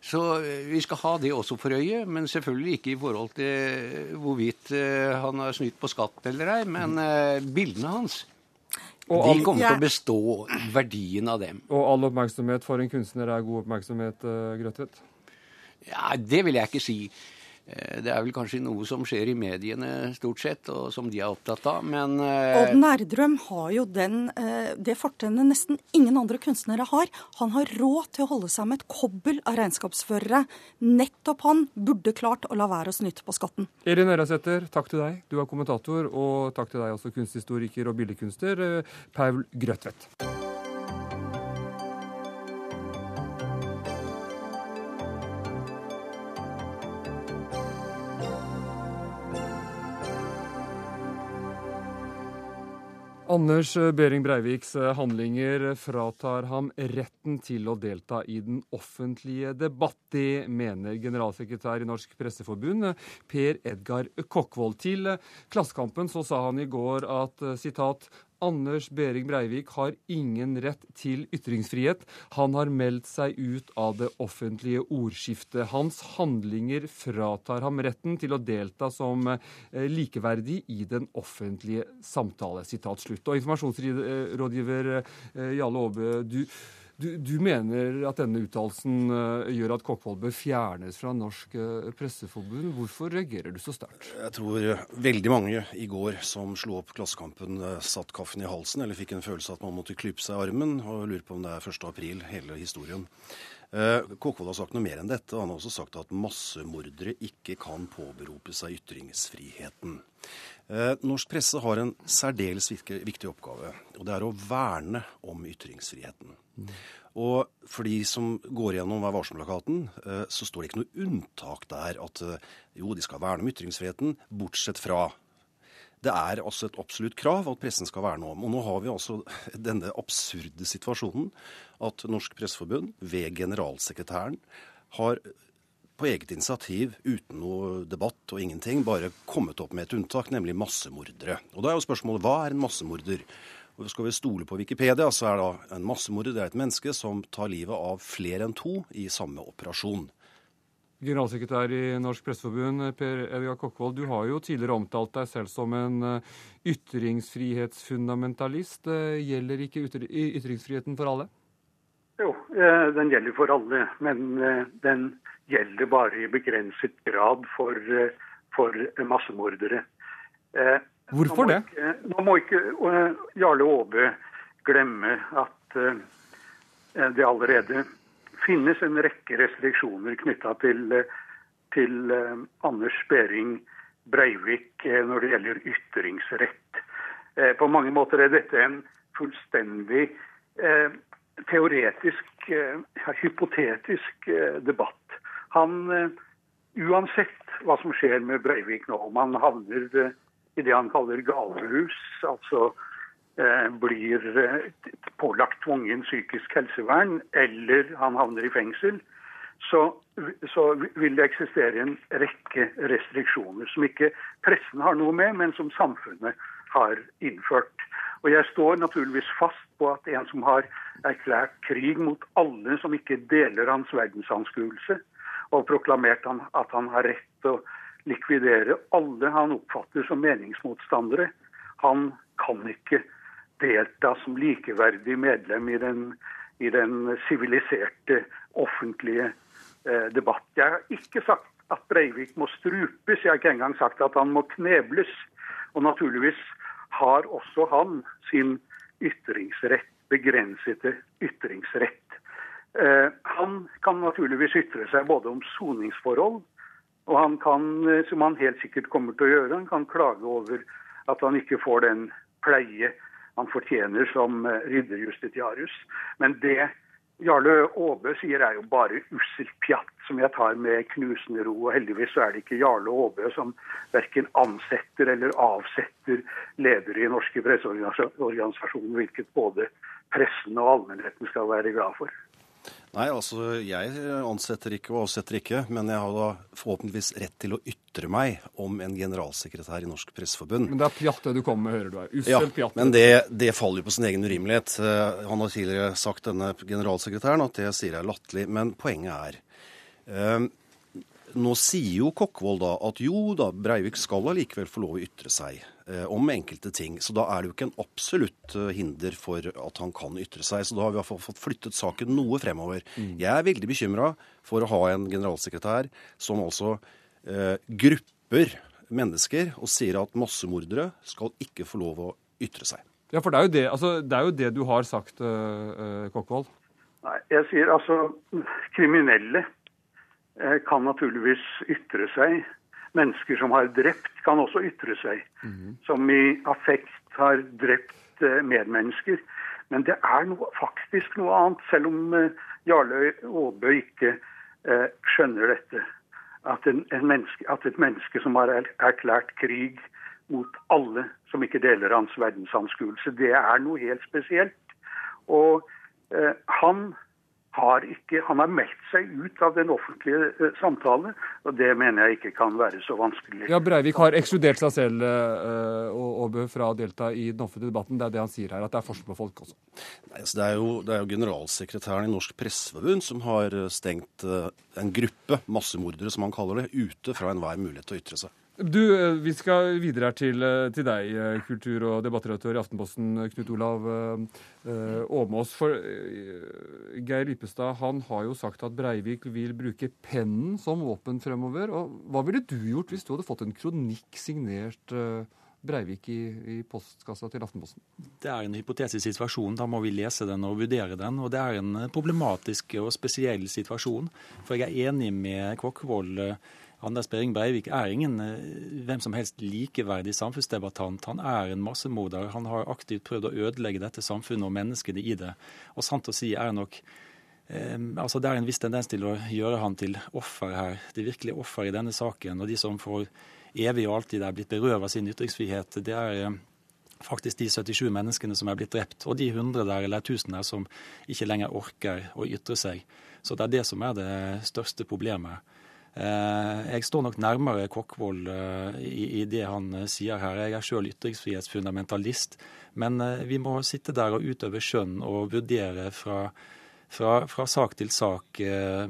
så vi skal ha det også for øye, men selvfølgelig ikke i forhold til hvorvidt eh, han har snytt på skatt eller ei. Men eh, bildene hans de kommer til å bestå verdien av dem. Og all oppmerksomhet for en kunstner er god oppmerksomhet, uh, Grøtvedt? Ja, det vil jeg ikke si. Eh, det er vel kanskje noe som skjer i mediene stort sett, og som de er opptatt av, men eh, Odd Nærdrøm har jo den, eh, det fortrinnet nesten ingen andre kunstnere har. Han har råd til å holde seg med et kobbel av regnskapsførere. Nettopp han burde klart å la være å snyte på skatten. Elin Ørasæter, takk til deg. Du er kommentator, og takk til deg også, kunsthistoriker og billedkunstner Paul Grøtvedt. Anders Behring Breiviks eh, handlinger fratar ham retten til å delta i den offentlige debatt. Det mener generalsekretær i Norsk Presseforbund, Per Edgar Kokkvold. Til Klassekampen så sa han i går at eh, sitat Anders Behring Breivik har ingen rett til ytringsfrihet. Han har meldt seg ut av det offentlige ordskiftet. Hans handlinger fratar ham retten til å delta som eh, likeverdig i den offentlige samtale. Sitat slutt. Og informasjonsrådgiver eh, Jale Aabe, du du, du, mener at denne uttalelsen uh, gjør at Kokkvold bør fjernes fra Norsk uh, Presseforbund. Hvorfor reagerer du så sterkt? Jeg tror veldig mange i går som slo opp Klassekampen, satt kaffen i halsen eller fikk en følelse av at man måtte klype seg i armen, og lurer på om det er 1. april, hele historien. Kokkvold har sagt noe mer enn dette. Han har også sagt at massemordere ikke kan påberope seg ytringsfriheten. Norsk presse har en særdeles viktig oppgave, og det er å verne om ytringsfriheten. Og for de som går gjennom Vær varsom-plakaten, eh, så står det ikke noe unntak der at eh, jo, de skal verne om ytringsfriheten, bortsett fra Det er altså et absolutt krav at pressen skal verne om. Og nå har vi altså denne absurde situasjonen at Norsk Presseforbund ved generalsekretæren har på eget initiativ, uten noe debatt og ingenting, bare kommet opp med et unntak, nemlig massemordere. Og da er jo spørsmålet hva er en massemorder? Og Skal vi stole på Wikipedia, så er da en massemorder det er et menneske som tar livet av flere enn to i samme operasjon. Generalsekretær i Norsk Presseforbund, Per Edgar Kokkvold, du har jo tidligere omtalt deg selv som en eh, ytringsfrihetsfundamentalist. Eh, gjelder ikke ytringsfriheten for alle? Jo, eh, den gjelder for alle. Men den gjelder bare i begrenset grad for, for massemordere. Hvorfor det? Nå må ikke Jarle Aabe glemme at det allerede finnes en rekke restriksjoner knytta til, til uh, Anders Behring Breivik uh, når det gjelder ytringsrett. Uh, på mange måter er dette en fullstendig teoretisk, hypotetisk debatt. Han, uansett hva som skjer med Breivik nå, om han havner i det han kaller galehus, altså Eh, blir eh, pålagt tvungen psykisk helsevern, eller han havner i fengsel, så, så, vil det eksistere en rekke restriksjoner som ikke pressen har noe med, men som samfunnet har innført. Og Jeg står naturligvis fast på at en som har erklært krig mot alle som ikke deler hans verdensanskuelse, og proklamert at han har rett til å likvidere alle han oppfatter som meningsmotstandere, han kan ikke delta som likeverdig medlem i den, i den siviliserte offentlige eh, debatt. Jeg har ikke sagt at Breivik må strupes, jeg har ikke engang sagt at han må knebles. Og naturligvis har også han sin ytringsrett, begrensede ytringsrett. Eh, han kan naturligvis ytre seg både om soningsforhold, og han kan, eh, som han helt sikkert kommer til å gjøre, han kan klage over at han ikke får den pleie han fortjener som eh, ridderjustitiarius. Men det Jarle Aabe sier er jo bare usselt pjatt, som jeg tar med knusende ro. Og heldigvis så er det ikke Jarle Aabe som verken ansetter eller avsetter ledere i norske presseorganisasjoner, hvilket både pressen og allmennheten skal være glad for. Nei, altså jeg ansetter ikke og avsetter ikke, men jeg har da forhåpentligvis rett til å ytre meg om en generalsekretær i Norsk Presseforbund. Men det er pjatt det du kommer med, hører du her. Ussel ja, pjatt. Men det, det, faller jo på sin egen urimelighet. Eh, han har tidligere sagt, denne generalsekretæren, at det sier jeg er latterlig. Men poenget er um, nå sier jo Kokkvold da at jo da, Breivik skal allikevel få lov å ytre seg om enkelte ting. Så da er det jo ikke en absolutt eh, hinder for at han kan ytre seg. Så da har vi i hvert fall fått flyttet saken noe fremover. Mm. Jeg er veldig bekymra for å ha en generalsekretær som altså eh, grupper mennesker og sier at massemordere skal ikke få lov å ytre seg. Ja, for det er jo det, altså, det, er jo det du har sagt, uh, Kokkvold. Nei, jeg sier altså kriminelle Eh, kan naturligvis ytre seg. Mennesker som har drept, kan også ytre seg. Mm. Som i affekt har drept eh, medmennesker. Men det er noe, faktisk noe annet, selv om eh, Jarle Aabø ikke eh, skjønner dette. At, en, en menneske, at, et menneske som har erklært krig mot alle som ikke deler hans verdensanskuelse, det er noe helt spesielt. Og eh, han har ikke, han har meldt seg ut av den offentlige uh, samtale, og det mener jeg ikke kan være så vanskelig. Ja, Breivik har ekskludert seg selv uh, og Aabø fra å delta i den offentlige debatten. Det er det han sier her, at det er forskjell på folk også. Nei, altså det, er jo, det, er jo, generalsekretæren i Norsk Presseforbund som har stengt uh, en gruppe massemordere, som han kaller det, ute fra enhver mulighet til å ytre seg. Du, eh, Vi skal videre her til, eh, til deg, eh, kultur- og debattredaktør i Aftenposten, Knut Olav Åmås. For Geir Lippestad han har jo sagt at Breivik vil bruke pennen som våpen fremover. og Hva ville du gjort hvis du hadde fått en kronikk signert Breivik i, i postkassa til Aftenposten? Det er en hypotetisk situasjon. Da må vi lese den og vurdere den. Og det er en problematisk og spesiell situasjon. For jeg er enig med Kokkvold Anders Behring Breivik er ingen eh, hvem som helst likeverdig samfunnsdebattant. Han er en massemorder. Han har aktivt prøvd å ødelegge dette samfunnet og menneskene i det. Og sant å si er nok eh, altså Det er en viss tendens til å gjøre han til offer her. Det virkelige offer i denne saken. Og de som for evig og alltid er blitt berøvet sin ytringsfrihet, det er faktisk de 77 menneskene som er blitt drept, og de 100 der eller 1000 der som ikke lenger orker å ytre seg. Så det er det som er det største problemet. Jeg står nok nærmere Kokkvold i, det han sier her. Jeg er sjøl ytringsfrihetsfundamentalist. Men vi må sitte der og utøve skjønn og vurdere fra fra, fra, sak til sak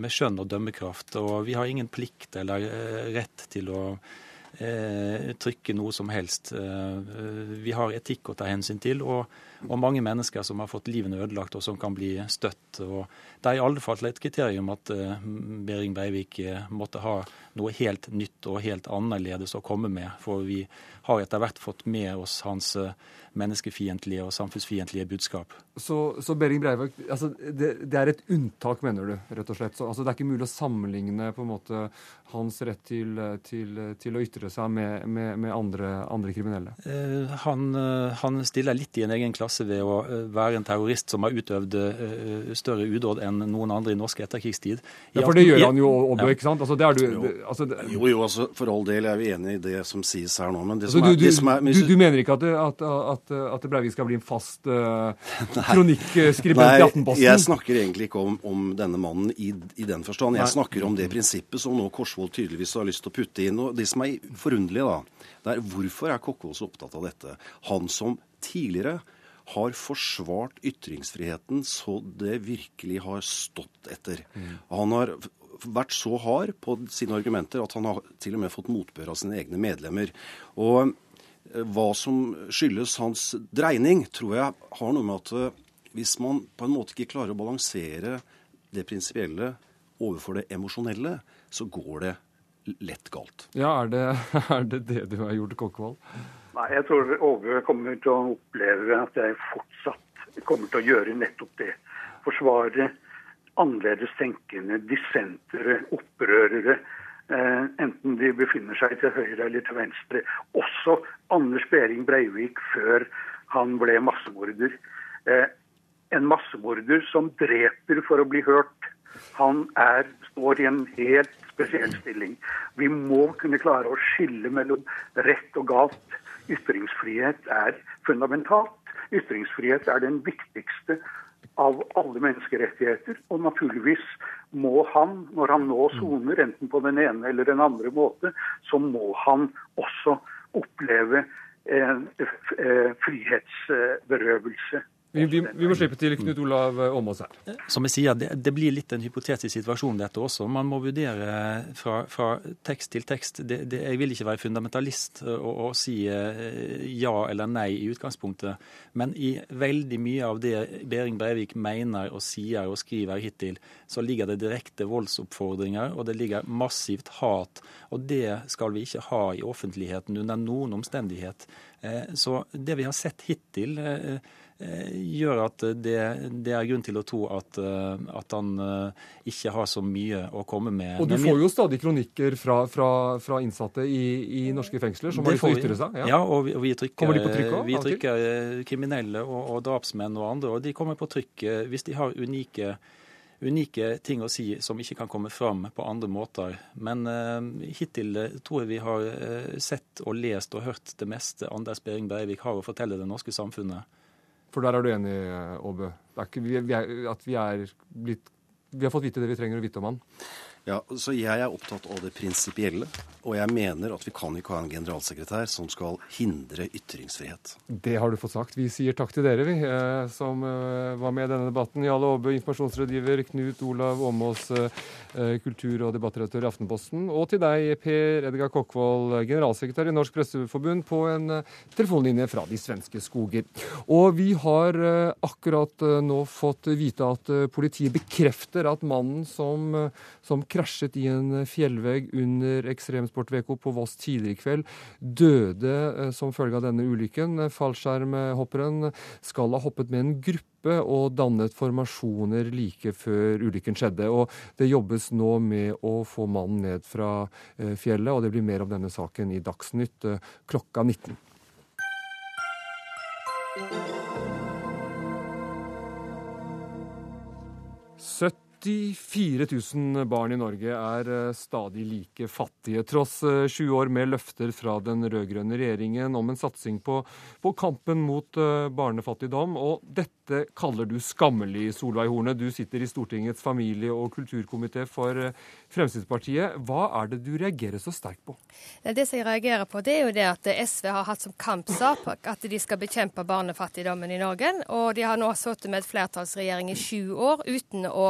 med skjønn og dømmekraft. Og vi har ingen plikt eller rett til å eh, trykke noe som helst. Eh, vi har etikk å ta hensyn til, og, og, mange mennesker som har fått livene ødelagt, og som kan bli støtt. Og det er i alle fall et kriterium at eh, Behring Breivik eh, måtte ha noe helt nytt og helt annerledes å komme med. For vi har etter hvert fått med oss hans eh, menneskefiendtlige og samfunnsfiendtlige budskap. Så, så Behring Breivik altså, det, det, er et unntak, mener du, rett og slett? Så, altså, det er ikke mulig å sammenligne på en måte hans rett til, til, til å ytre seg med, med, med andre, andre, kriminelle? Eh, han, han, stiller litt i en egen klasse ved å eh, være en terrorist som har utøvd eh, større udåd enn noen andre i norsk etterkrigstid. I ja, for det gjør han jo også, ja. ikke sant? Altså, det er du, jo. Altså, det, jo, jo, altså, for all del er vi enig i det som sies her nå. men det altså, som er, du, du, er, du, du, mener ikke at, at, at, at Breivik skal bli en fast uh, kronikkskribent i Aftenposten? Jeg snakker egentlig ikke om, om denne mannen i, i, den forstand. Jeg snakker om det prinsippet som nå Korsvold tydeligvis har lyst til å putte inn. og Det som er forunderlig, da, det er hvorfor er Kokkvold så opptatt av dette? Han som tidligere har forsvart ytringsfriheten så det virkelig har stått etter. Mm. Han har vært så hard på sine argumenter at han har til og med fått motbør av sine egne medlemmer. Og eh, hva som skyldes hans dreining, tror jeg har noe med at eh, hvis man på en måte ikke klarer å balansere det prinsipielle overfor det emosjonelle, så går det lett galt. Ja, Er det er det, det du har gjort, Kokkvold? Nei, jeg tror Åge kommer til å oppleve at jeg fortsatt kommer til å gjøre nettopp det. Forsvare annerledes tenkende, dissentere, opprørere. Eh, enten de befinner seg til høyre eller til venstre. Også Anders Behring Breivik før han ble massemorder. Eh, en massemorder som dreper for å bli hørt. Han er, står i en helt spesiell stilling. Vi må kunne klare å skille mellom rett og galt. Ytringsfrihet er fundamentalt. Ytringsfrihet er den viktigste av alle menneskerettigheter. Og naturligvis må han, når han nå soner, enten på den ene eller den andre måte, så må han også oppleve eh, eh, frihetsberøvelse. Vi, vi, vi, må slippe til Knut Olav Åmås her. Som jeg sier, det, det, blir litt en hypotetisk situasjon dette også. Man må vurdere fra, fra tekst til tekst. Det, det, jeg vil ikke være fundamentalist og, og, si eh, ja eller nei i utgangspunktet. Men i veldig mye av det Behring Breivik mener og sier og skriver hittil, så ligger det direkte voldsoppfordringer, og det ligger massivt hat. Og det skal vi ikke ha i offentligheten under noen omstendighet. Eh, så det vi har sett hittil eh, Eh, gjør at det, det, er grunn til å tro at, eh, at, han eh, ikke har så mye å komme med. Og du får jo stadig kronikker fra, fra, fra innsatte i, i, norske fengsler som har lyst til å ytre seg? Ja, ja og vi, og vi trykker, kommer de på trykk også, vi trykker kriminelle og, og, drapsmenn og andre, og de kommer på trykk hvis de har unike unike ting å si som ikke kan komme fram på andre måter. Men uh, hittil tror jeg vi har sett og lest og hørt det meste Anders Behring Breivik har å fortelle det norske samfunnet. For der er du enig, Åbø? Vi, vi, vi er blitt Vi har fått vite det vi trenger å vite om han? Ja, så Jeg er opptatt av det prinsipielle. Og jeg mener at vi kan ikke ha en generalsekretær som skal hindre ytringsfrihet. Det har du fått sagt. Vi sier takk til dere, vi, eh, som eh, var med i denne debatten. Jarle Aabø, informasjonsrådgiver, Knut Olav Åmås, eh, kultur- og debattredaktør i Aftenposten. Og til deg, Per Edgar Kokkvold, generalsekretær i Norsk Presseforbund, på en telefonlinje fra de svenske skoger. Og vi har akkurat nå fått vite at politiet bekrefter at mannen som, som krasjet i en fjellvegg under Ekstremsportveko på Voss tidligere i kveld døde eh, som følge av denne ulykken. Fallskjermhopperen skal ha hoppet med en gruppe og dannet formasjoner like før ulykken skjedde. Og Det jobbes nå med å få mannen ned fra eh, fjellet, og det blir mer om denne saken i Dagsnytt eh, klokka 19. 84 000 barn i Norge er eh, stadig like fattige, tross eh, sju år med løfter fra den rød-grønne regjeringen om en satsing på, på, kampen mot eh, barnefattigdom. Og dette kaller du skammelig, Solveig Horne. Du sitter i Stortingets familie- og kulturkomité for Fremskrittspartiet. Hva er det du reagerer så sterkt på? Det som jeg reagerer på, det er jo det at SV har hatt som kampsak at de skal bekjempe barnefattigdommen i Norge. Og de har nå sittet med et flertallsregjering i sju år uten å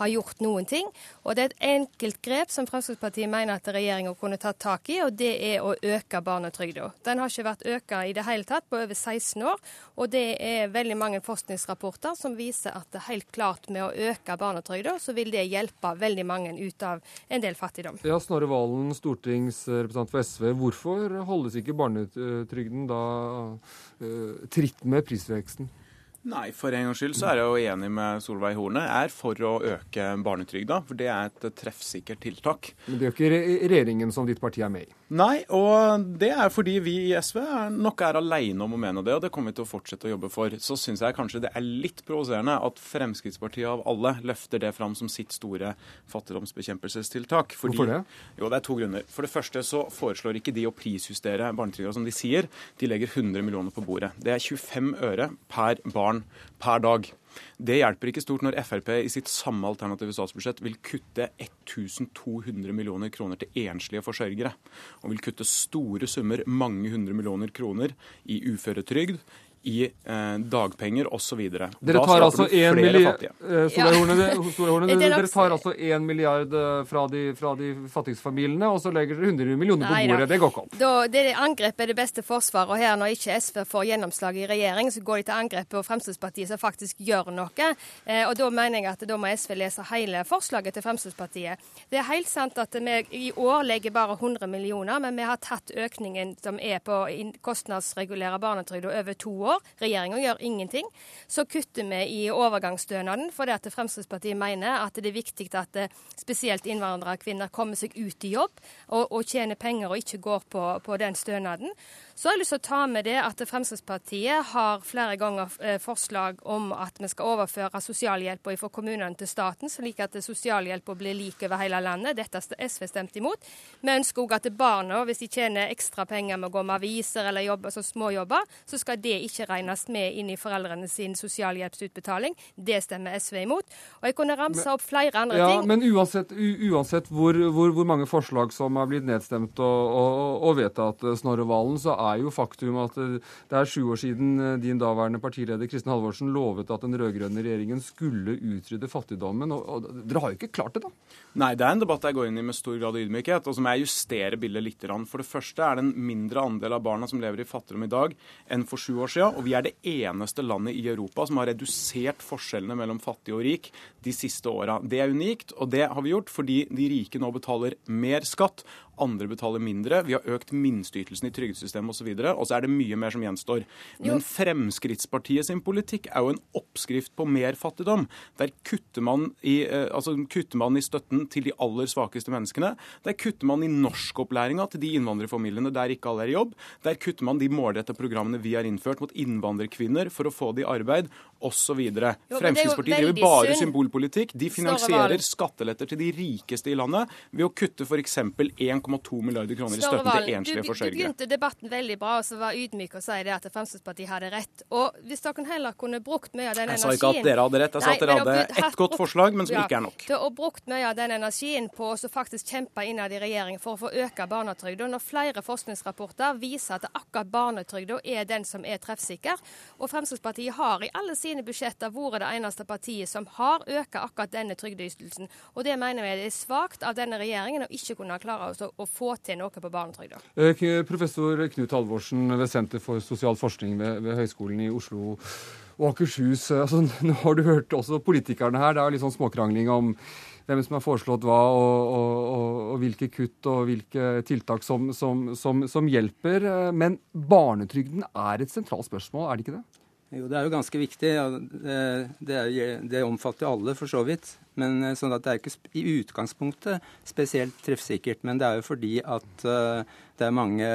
ha gjort noen ting. Og det er et enkelt grep som Fremskrittspartiet mener at regjeringa kunne tatt tak i, og det er å øke barnetrygda. Den har ikke vært økt i det hele tatt på over 16 år, og det er veldig mange forskningsrapporter som viser at det helt klart med å øke barnetrygda, så vil det hjelpe veldig mange ut av en del fattigdom. Ja, Snorre Valen, stortingsrepresentant for SV. Hvorfor holdes ikke barnetrygden da uh, tritt med prisveksten? Nei, for en gangs skyld så er jeg jo enig med Solveig Horne. Jeg er for å øke barnetrygda, for det er et treffsikkert tiltak. Men det er jo ikke regjeringen som ditt parti er med i? Nei, og det er fordi vi i SV nok er aleine om å mene det, og det kommer vi til å fortsette å jobbe for. Så syns jeg kanskje det er litt provoserende at Fremskrittspartiet av alle løfter det fram som sitt store fattigdomsbekjempelsestiltak. Fordi, Hvorfor det? Jo, det er to grunner. For det første så foreslår ikke de å prisjustere barnetrygda som de sier. De legger 100 millioner på bordet. Det er 25 øre per barn per dag. Det hjelper ikke stort når Frp i sitt samme alternative statsbudsjett vil kutte 1200 millioner kroner til enslige forsørgere. Og vil kutte store summer, mange hundre millioner kroner, i uføretrygd, i eh, dagpenger osv. Dere tar altså én milliard eh, ja. Dere tar altså én milliard eh, fra de, fra de fattigste familiene, og så legger dere 100 millioner på bordet. Det går ikke opp. Da, det Angrep er det beste forsvaret. Og her når ikke SV får gjennomslag i regjering, så går de til angrep på Fremskrittspartiet, som faktisk gjør noe. Eh, og da mener jeg at da må SV lese hele forslaget til Fremskrittspartiet. Det er helt sant at vi i år legger bare 100 millioner, men vi har tatt økningen som er på kostnadsregulere barnetrygd over to år år. Regjeringa gjør ingenting. Så kutter vi i overgangsstønaden fordi at Fremskrittspartiet mener at det er viktig at eh, spesielt innvandrerkvinner kommer seg ut i jobb og, og tjener penger og ikke går på, på den stønaden. Så har jeg lyst til å ta med det at Fremskrittspartiet har flere ganger eh, forslag om at vi skal overføre sosialhjelpa fra kommunene til staten, slik at sosialhjelpa blir lik over hele landet. Dette har SV stemt imot. Vi ønsker òg at barna, hvis de tjener ekstra penger med å gå med aviser eller jobbe altså småjobber, så skal det ikke regnes med inn i foreldrene sin sosialhjelpsutbetaling. Det stemmer SV imot. Og jeg kunne ramse opp flere andre ja, ting. Men uansett, uansett hvor, hvor, hvor, mange forslag som har blitt nedstemt og, og, og vedtatt, Snorre Valen, så er er jo faktum at det er sju år siden eh, din daværende partileder Kristin Halvorsen lovet at den rød-grønne regjeringen skulle utrydde fattigdommen. Og, og, dere har jo ikke klart det, da? Nei, det er en debatt jeg går inn i med stor grad av ydmykhet. Og så må jeg justere bildet litt. For det første er det en mindre andel av barna som lever i fattigdom i dag enn for sju år siden. Og vi er det eneste landet i Europa som har redusert forskjellene mellom fattig og rik de siste åra. Det er unikt, og det har vi gjort fordi de rike nå betaler mer skatt andre betaler mindre. Vi har økt minsteytelsen i trygdesystemet osv. Og, og så er det mye mer som gjenstår. Men Fremskrittspartiet sin politikk er jo en oppskrift på mer fattigdom. Der kutter man i, eh, altså, kutter man i støtten til de aller svakeste menneskene. Der kutter man i norskopplæringa til de innvandrerfamiliene der ikke alle er i jobb. Der kutter man de målrettede programmene vi har innført mot innvandrerkvinner for å få det i arbeid, osv. Fremskrittspartiet driver bare synd. symbolpolitikk. De finansierer skatteletter til de rikeste i landet ved å kutte f.eks. 1 1,2 milliarder kroner i støtten til enslige forsørgere. Du begynte debatten veldig bra og så var ydmyk og si det at Fremskrittspartiet hadde rett. Og hvis dere heller kunne brukt mye av den energien Jeg sa ikke at dere hadde rett, jeg sa at dere hadde ett godt forslag, men som ja, ikke er nok. Til å brukt mye av den energien på å faktisk kjempe innad i regjering for å få øke barnetrygda, når flere forskningsrapporter viser at akkurat barnetrygda er den som er treffsikker. Og Fremskrittspartiet har i alle sine budsjetter vært det eneste partiet som har økt akkurat denne trygdeytelsen. Og det mener vi er svakt av denne regjeringen å ikke kunne klare å få til noe på barnetrygda. Eh, professor Knut Halvorsen ved Senter for sosial forskning ved, ved Høgskolen i Oslo og Akershus. Eh, altså, nå har du hørt også politikerne her. Det er litt sånn småkrangling om hvem som har foreslått hva, og, og, og, og hvilke kutt og hvilke tiltak som, som, som, som hjelper. Eh, men barnetrygden er et sentralt spørsmål, er det ikke det? Jo, det er jo ganske viktig. Ja, det, er, det, omfatter alle, for så vidt. Men eh, sånn at Det er ikke i utgangspunktet spesielt treffsikkert. Men det er jo fordi at uh, det er mange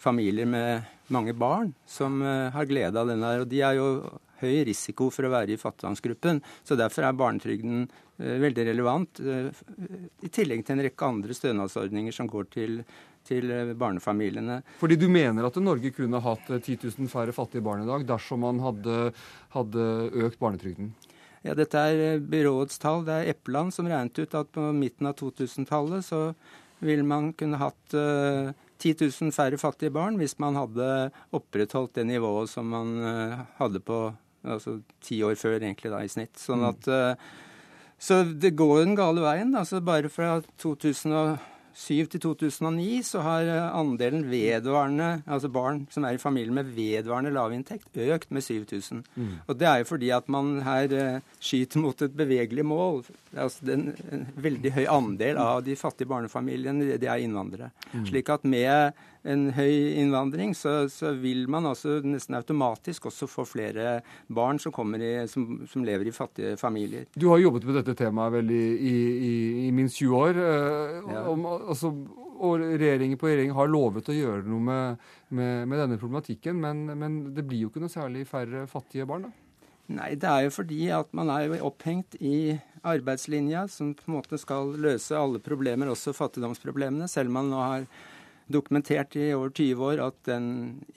familier med mange barn som uh, har glede av denne. Og de er jo høy risiko for å være i fattigdomsgruppen. Så derfor er barnetrygden uh, veldig relevant, i tillegg til en rekke andre stønadsordninger som går til, til eh, barnefamiliene. Fordi du mener at Norge kunne hatt 10 000 færre fattige barn i dag dersom man hadde, hadde økt barnetrygden? Ja, Dette er byråets tall. Det er Eppeland som regnet ut at på midten av 2000-tallet så ville man kunne hatt uh, 10 000 færre fattige barn hvis man hadde opprettholdt det nivået som man hadde på altså ti år før egentlig da i snitt. Sånn at uh, Så det går den gale veien. altså Bare fra 2000 til 2009 så har eh, andelen vedvarende, altså barn som er i familie med vedvarende lavinntekt, økt med 7000. Mm. Og det er jo fordi at man her uh, skyter mot et bevegelig mål. Altså den, en veldig høy andel av de fattige barnefamiliene de er innvandrere. Mm. Slik at med en høy innvandring, så, så, vil man altså nesten automatisk også få flere barn som, i, som, som, lever i fattige familier. Du har jobbet med dette temaet vel i, i, i minst 20 år. Eh, ja. Om, altså, og regjeringen på regjering har lovet å gjøre noe med, med, med denne problematikken, men, men, det blir jo ikke noe særlig færre fattige barn? da? Nei, det er jo fordi at man er jo opphengt i arbeidslinja, som på en måte skal løse alle problemer, også fattigdomsproblemene, selv om man nå har dokumentert i over 20 år at den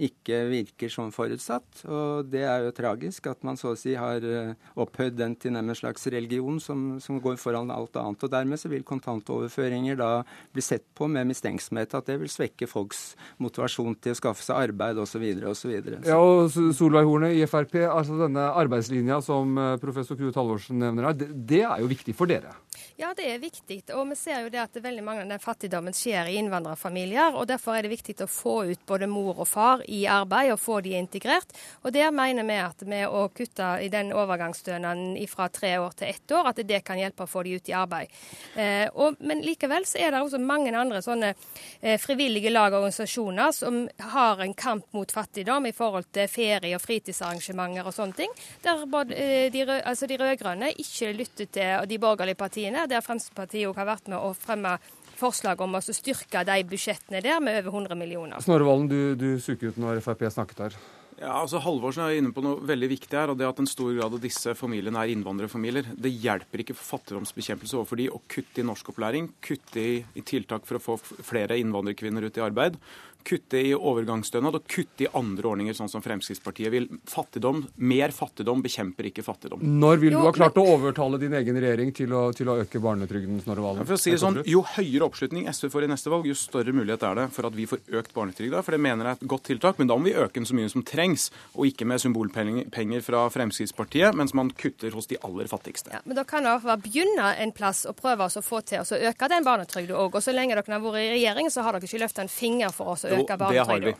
ikke virker som forutsatt. Og det er jo tragisk at man så å si har eh, opphøyd den til en slags religion som, som, går foran alt annet. Og dermed så vil kontantoverføringer da bli sett på med mistenksomhet at det vil svekke folks motivasjon til å skaffe seg arbeid osv. osv. Ja, og Solveig Horne i Frp, altså denne arbeidslinja som eh, professor Krue Halvorsen nevner her, det, det er jo viktig for dere? Ja, det er viktig. Og vi ser jo det at veldig mange av den fattigdommen skjer i innvandrerfamilier. og Derfor er det viktig å få ut både mor og far i arbeid og få de integrert. Og Der mener vi at med å kutte i den overgangsstønaden fra tre år til ett år, at det kan hjelpe å få de ut i arbeid. Eh, og, men likevel så er det også mange andre sånne eh, frivillige lag og organisasjoner som har en kamp mot fattigdom i forhold til ferie- og fritidsarrangementer og sånne ting. Der både, eh, de, altså de rød-grønne ikke lytter til de borgerlige partiene der Fremskrittspartiet har vært med å fremme forslag om å styrke de budsjettene der med over 100 millioner. Snorre Valen, du, du suker ut når Frp snakket her. Ja, altså Halvorsen er inne på noe veldig viktig her, og det at en stor grad av disse familiene er innvandrerfamilier. Det hjelper ikke for fattigdomsbekjempelse overfor de å kutte i norskopplæring, kutte i, i tiltak for å få flere innvandrerkvinner ut i arbeid, kutte i overgangsstønad og kutte i andre ordninger, sånn som Fremskrittspartiet vil. Fattigdom, Mer fattigdom bekjemper ikke fattigdom. Når vil du ha klart å overtale din egen regjering til å, til å øke barnetrygden? Snorre Valen? For å si det sånn, Jo høyere oppslutning SV får i neste valg, jo større mulighet er det for at vi får økt barnetrygda. For det mener jeg er et godt tiltak, men da må vi øke den så mye som trengs, og ikke med symbolpenger fra Fremskrittspartiet, mens man kutter hos de aller fattigste. Ja, men da kan det bare begynne en plass og prøve å få til å øke den barnetrygda òg. Og så lenge dere har vært i regjering, så har dere ikke løfta en finger for oss å øke barnetrygda.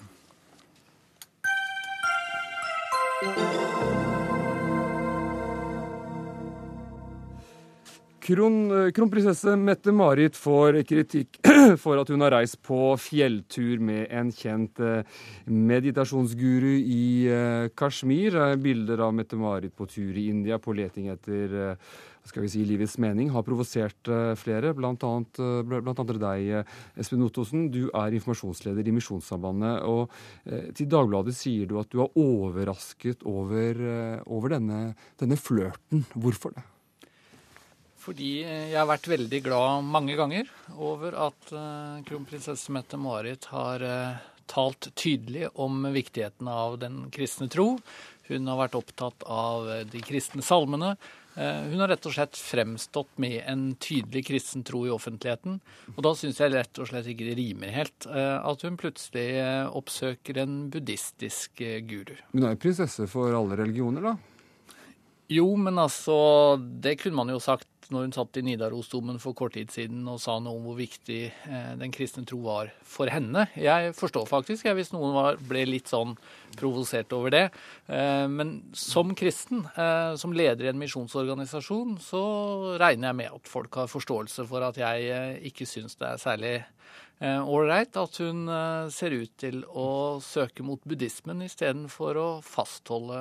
Kron, kronprinsesse Mette-Marit får kritikk for at hun har reist på fjelltur med en kjent eh, meditasjonsguru i eh, Kashmir. Bilder av Mette-Marit på tur i India på leting etter eh, skal vi si, livets mening har provosert eh, flere, bl.a. Eh, deg, eh, Espen Ottosen. Du er informasjonsleder i Misjonssambandet. og Til Dagbladet sier du at du er overrasket over, over denne, denne flørten. Hvorfor det? Fordi jeg har vært veldig glad mange ganger over at kronprinsesse Mette-Marit har talt tydelig om viktigheten av den kristne tro. Hun har vært opptatt av de kristne salmene. Eh, hun har rett og slett fremstått med en tydelig kristen tro i offentligheten. Og da syns jeg rett og slett ikke det rimer helt eh, at hun plutselig eh, oppsøker en buddhistisk guru. Hun er jo prinsesse for alle religioner, da? Jo, men altså Det kunne man jo sagt når hun satt i Nidarosdomen for kort tid siden og sa noe om hvor viktig eh, den kristne tro var for henne. Jeg forstår faktisk jeg, hvis noen var, ble litt sånn provosert over det. Eh, men som kristen, eh, som leder i en misjonsorganisasjon, så regner jeg med at folk har forståelse for at jeg ikke syns det er særlig ålreit at hun ser ut til å søke mot buddhismen istedenfor å fastholde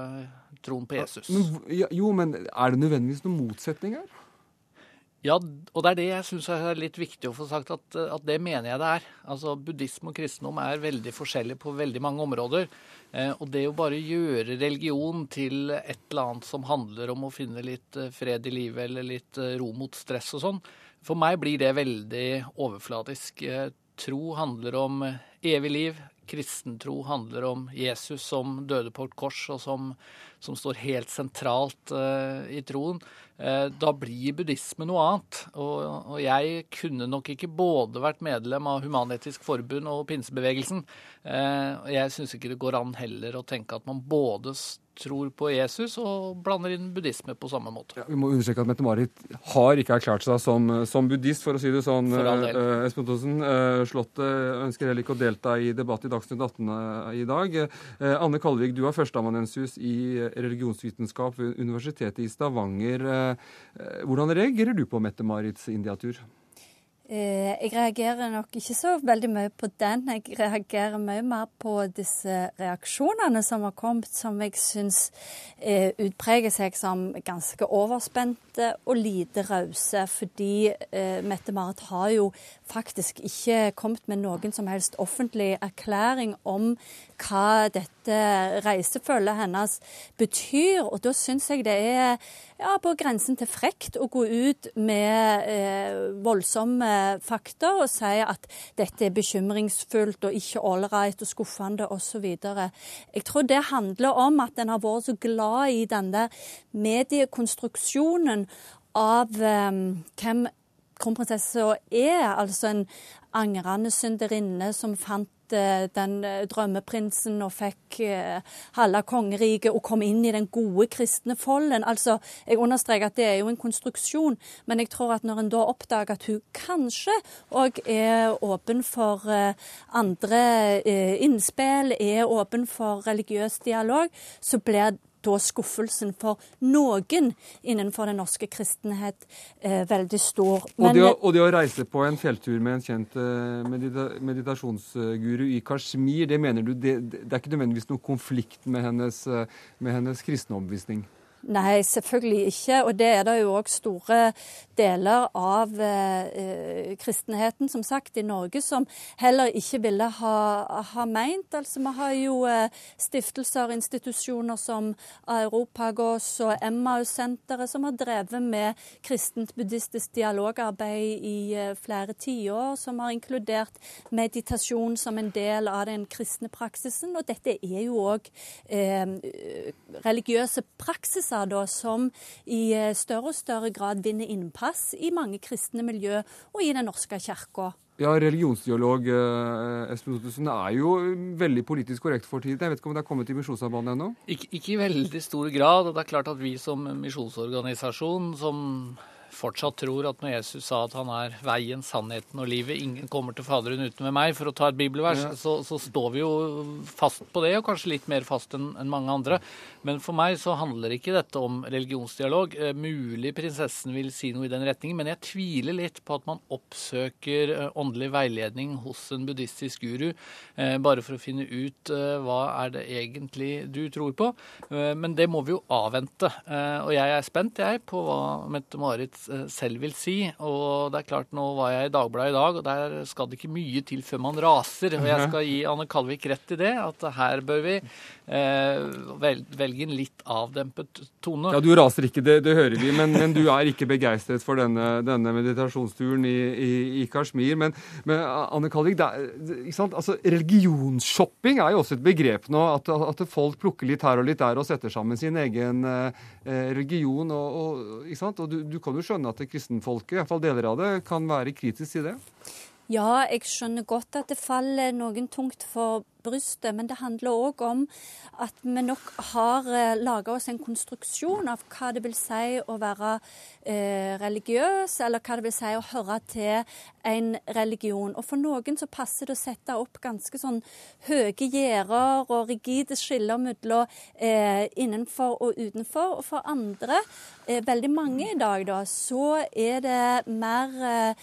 troen på Jesus. Men, jo, men er det nødvendigvis noen motsetning her? Ja, og det er det jeg syns er litt viktig å få sagt, at, at, det mener jeg det er. Altså, Buddhisme og kristendom er veldig forskjellige på veldig mange områder. Eh, og det å bare gjøre religion til et eller annet som handler om å finne litt eh, fred i livet eller litt eh, ro mot stress og sånn, for meg blir det veldig overfladisk. Tro handler om evig liv. Kristentro handler om Jesus som døde på et kors, og som, som står helt sentralt uh, i troen. Eh, da blir buddhisme noe annet. Og, jeg kunne nok ikke både vært medlem av Human-Etisk Forbund og pinsebevegelsen. Eh, jeg syns ikke det går an heller å tenke at man både tror på Jesus og blander inn buddhisme på samme måte. Ja, vi må understreke at Mette-Marit har ikke erklært seg som, som, buddhist, for å si det sånn. Uh, Espen Thorsen, uh, Slottet ønsker heller ikke å delta i debatt i Dagsnytt 18 uh, i dag. Anne Kalvik, du er førsteamanuensis i religionsvitenskap ved Universitetet i Stavanger. Hvordan reagerer du på Mette-Marits Indiatur? Eh, jeg reagerer nok ikke så veldig mye på den. Jeg reagerer mye mer på disse reaksjonene som har kommet, som jeg syns eh, utpreger seg som ganske overspente og lite rause. Fordi eh, Mette-Marit har jo faktisk ikke kommet med noen som helst offentlig erklæring om hva dette reisefølget hennes betyr. Og da syns jeg det er ja, på grensen til frekt å gå ut med eh, voldsomme fakta og si at dette er bekymringsfullt og ikke ålreit og skuffende osv. Jeg tror det handler om at en har vært så glad i den der mediekonstruksjonen av eh, hvem kronprinsessa er, altså en angrende synderinne som fant den eh, drømmeprinsen og fikk eh, halve kongeriket og kom inn i den gode kristne folden. Altså, Jeg understreker at det er jo en konstruksjon, men jeg tror at når en da oppdager at hun kanskje òg er åpen for andre innspill, er åpen for religiøs dialog, så blir da skuffelsen for noen innenfor den norske kristenhet eh, veldig stor. Men, og, det å, og, det å, reise på en fjelltur med en kjent eh, medita meditasjonsguru i Kashmir, det mener du det, det er ikke nødvendigvis noen konflikt med hennes, eh, med hennes kristne overbevisning? Nei, selvfølgelig ikke. Og det er det jo òg store deler av eh, kristenheten, som sagt, i Norge som heller ikke ville ha, ha meint. Altså, vi har jo eh, stiftelser og institusjoner som Europagos og Emmaus-senteret, som har drevet med kristent-buddhistisk dialogarbeid i eh, flere tiår, som har inkludert meditasjon som en del av den kristne praksisen. Og dette er jo òg eh, religiøse praksiser bevegelser da, som i eh, større og større grad vinner innpass i mange kristne miljø og i Den norske kirka. Ja, religionsdialog eh, Espen Ottosen, er jo veldig politisk korrekt for tiden. Jeg vet ikke om det er kommet i Misjonssambandet ennå? Ikke, ikke i veldig stor grad. og Det er klart at vi som misjonsorganisasjon, som fortsatt tror at når Jesus sa at han er veien, sannheten og livet, ingen kommer til Faderen uten med meg, for å ta et bibelvers, ja. så, så, står vi jo fast på det, og kanskje litt mer fast enn en mange andre. Men for meg så handler ikke dette om religionsdialog. Eh, mulig prinsessen vil si noe i den retningen, men jeg tviler litt på at man oppsøker eh, åndelig veiledning hos en buddhistisk guru eh, bare for å finne ut hva er det egentlig du tror på. Men det må vi jo avvente. Og jeg er spent, jeg, på hva Mette-Marit Eh, selv vil si. Og det er klart, nå var jeg i Dagbladet i dag, og der skal det ikke mye til før man raser. Og jeg skal gi Anne Kalvik rett i det, at her bør vi eh, velge en litt avdempet tone. Ja, du raser ikke, det, det hører vi, men, men, du er ikke begeistret for denne, denne meditasjonsturen i, i, i Kashmir. Men, men, Anne Kalvik, altså, religionsshopping er jo også et begrep nå. At, at, folk plukker litt her og litt der og setter sammen sin egen eh, religion. Og, og, og du, du kan jo skjønne at kristenfolket, iallfall deler av det, kan være kritisk til det? Ja, jeg skjønner godt at det faller noen tungt for brystet, men det handler òg om at vi nok har eh, laga oss en konstruksjon av hva det vil si å være eh, religiøs, eller hva det vil si å høre til en religion. Og for noen så passer det å sette opp ganske sånn høye gjerder og rigide skiller mellom eh, innenfor og utenfor. Og for andre, eh, veldig mange i dag, da, så er det mer eh,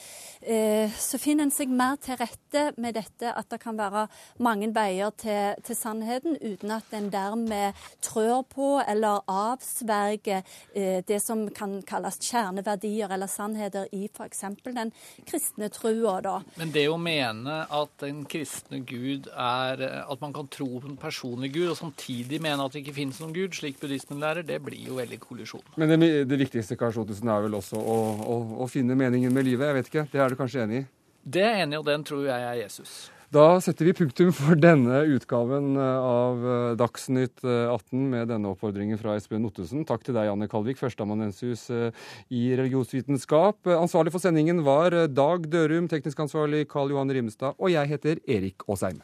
eh, Så finner en seg mer til rette med dette at det kan være mange veier veier til, til sannheten, uten at en dermed trør på eller avsverger eh, det som kan kalles kjerneverdier eller sannheter i f.eks. den kristne trua. Da. Men det å mene at den kristne Gud er At man kan tro på en personlig Gud, og samtidig mene at det ikke finnes noen Gud, slik buddhismen lærer, det blir jo veldig kollisjon. Men det, det viktigste Ottesen, er vel også å, å, å finne meningen med livet? Jeg vet ikke, Det er du kanskje enig i? Det er enig, og den tror jeg er Jesus. Da setter vi punktum for denne utgaven eh, av eh, Dagsnytt 18 eh, med denne oppfordringen fra Espen Ottesen. Takk til deg, Anne Kalvik, førsteamanuensis i religionsvitenskap. Ansvarlig for sendingen var Dag Dørum, teknisk ansvarlig Karl Johan Rimstad, og jeg heter Erik Aasheim.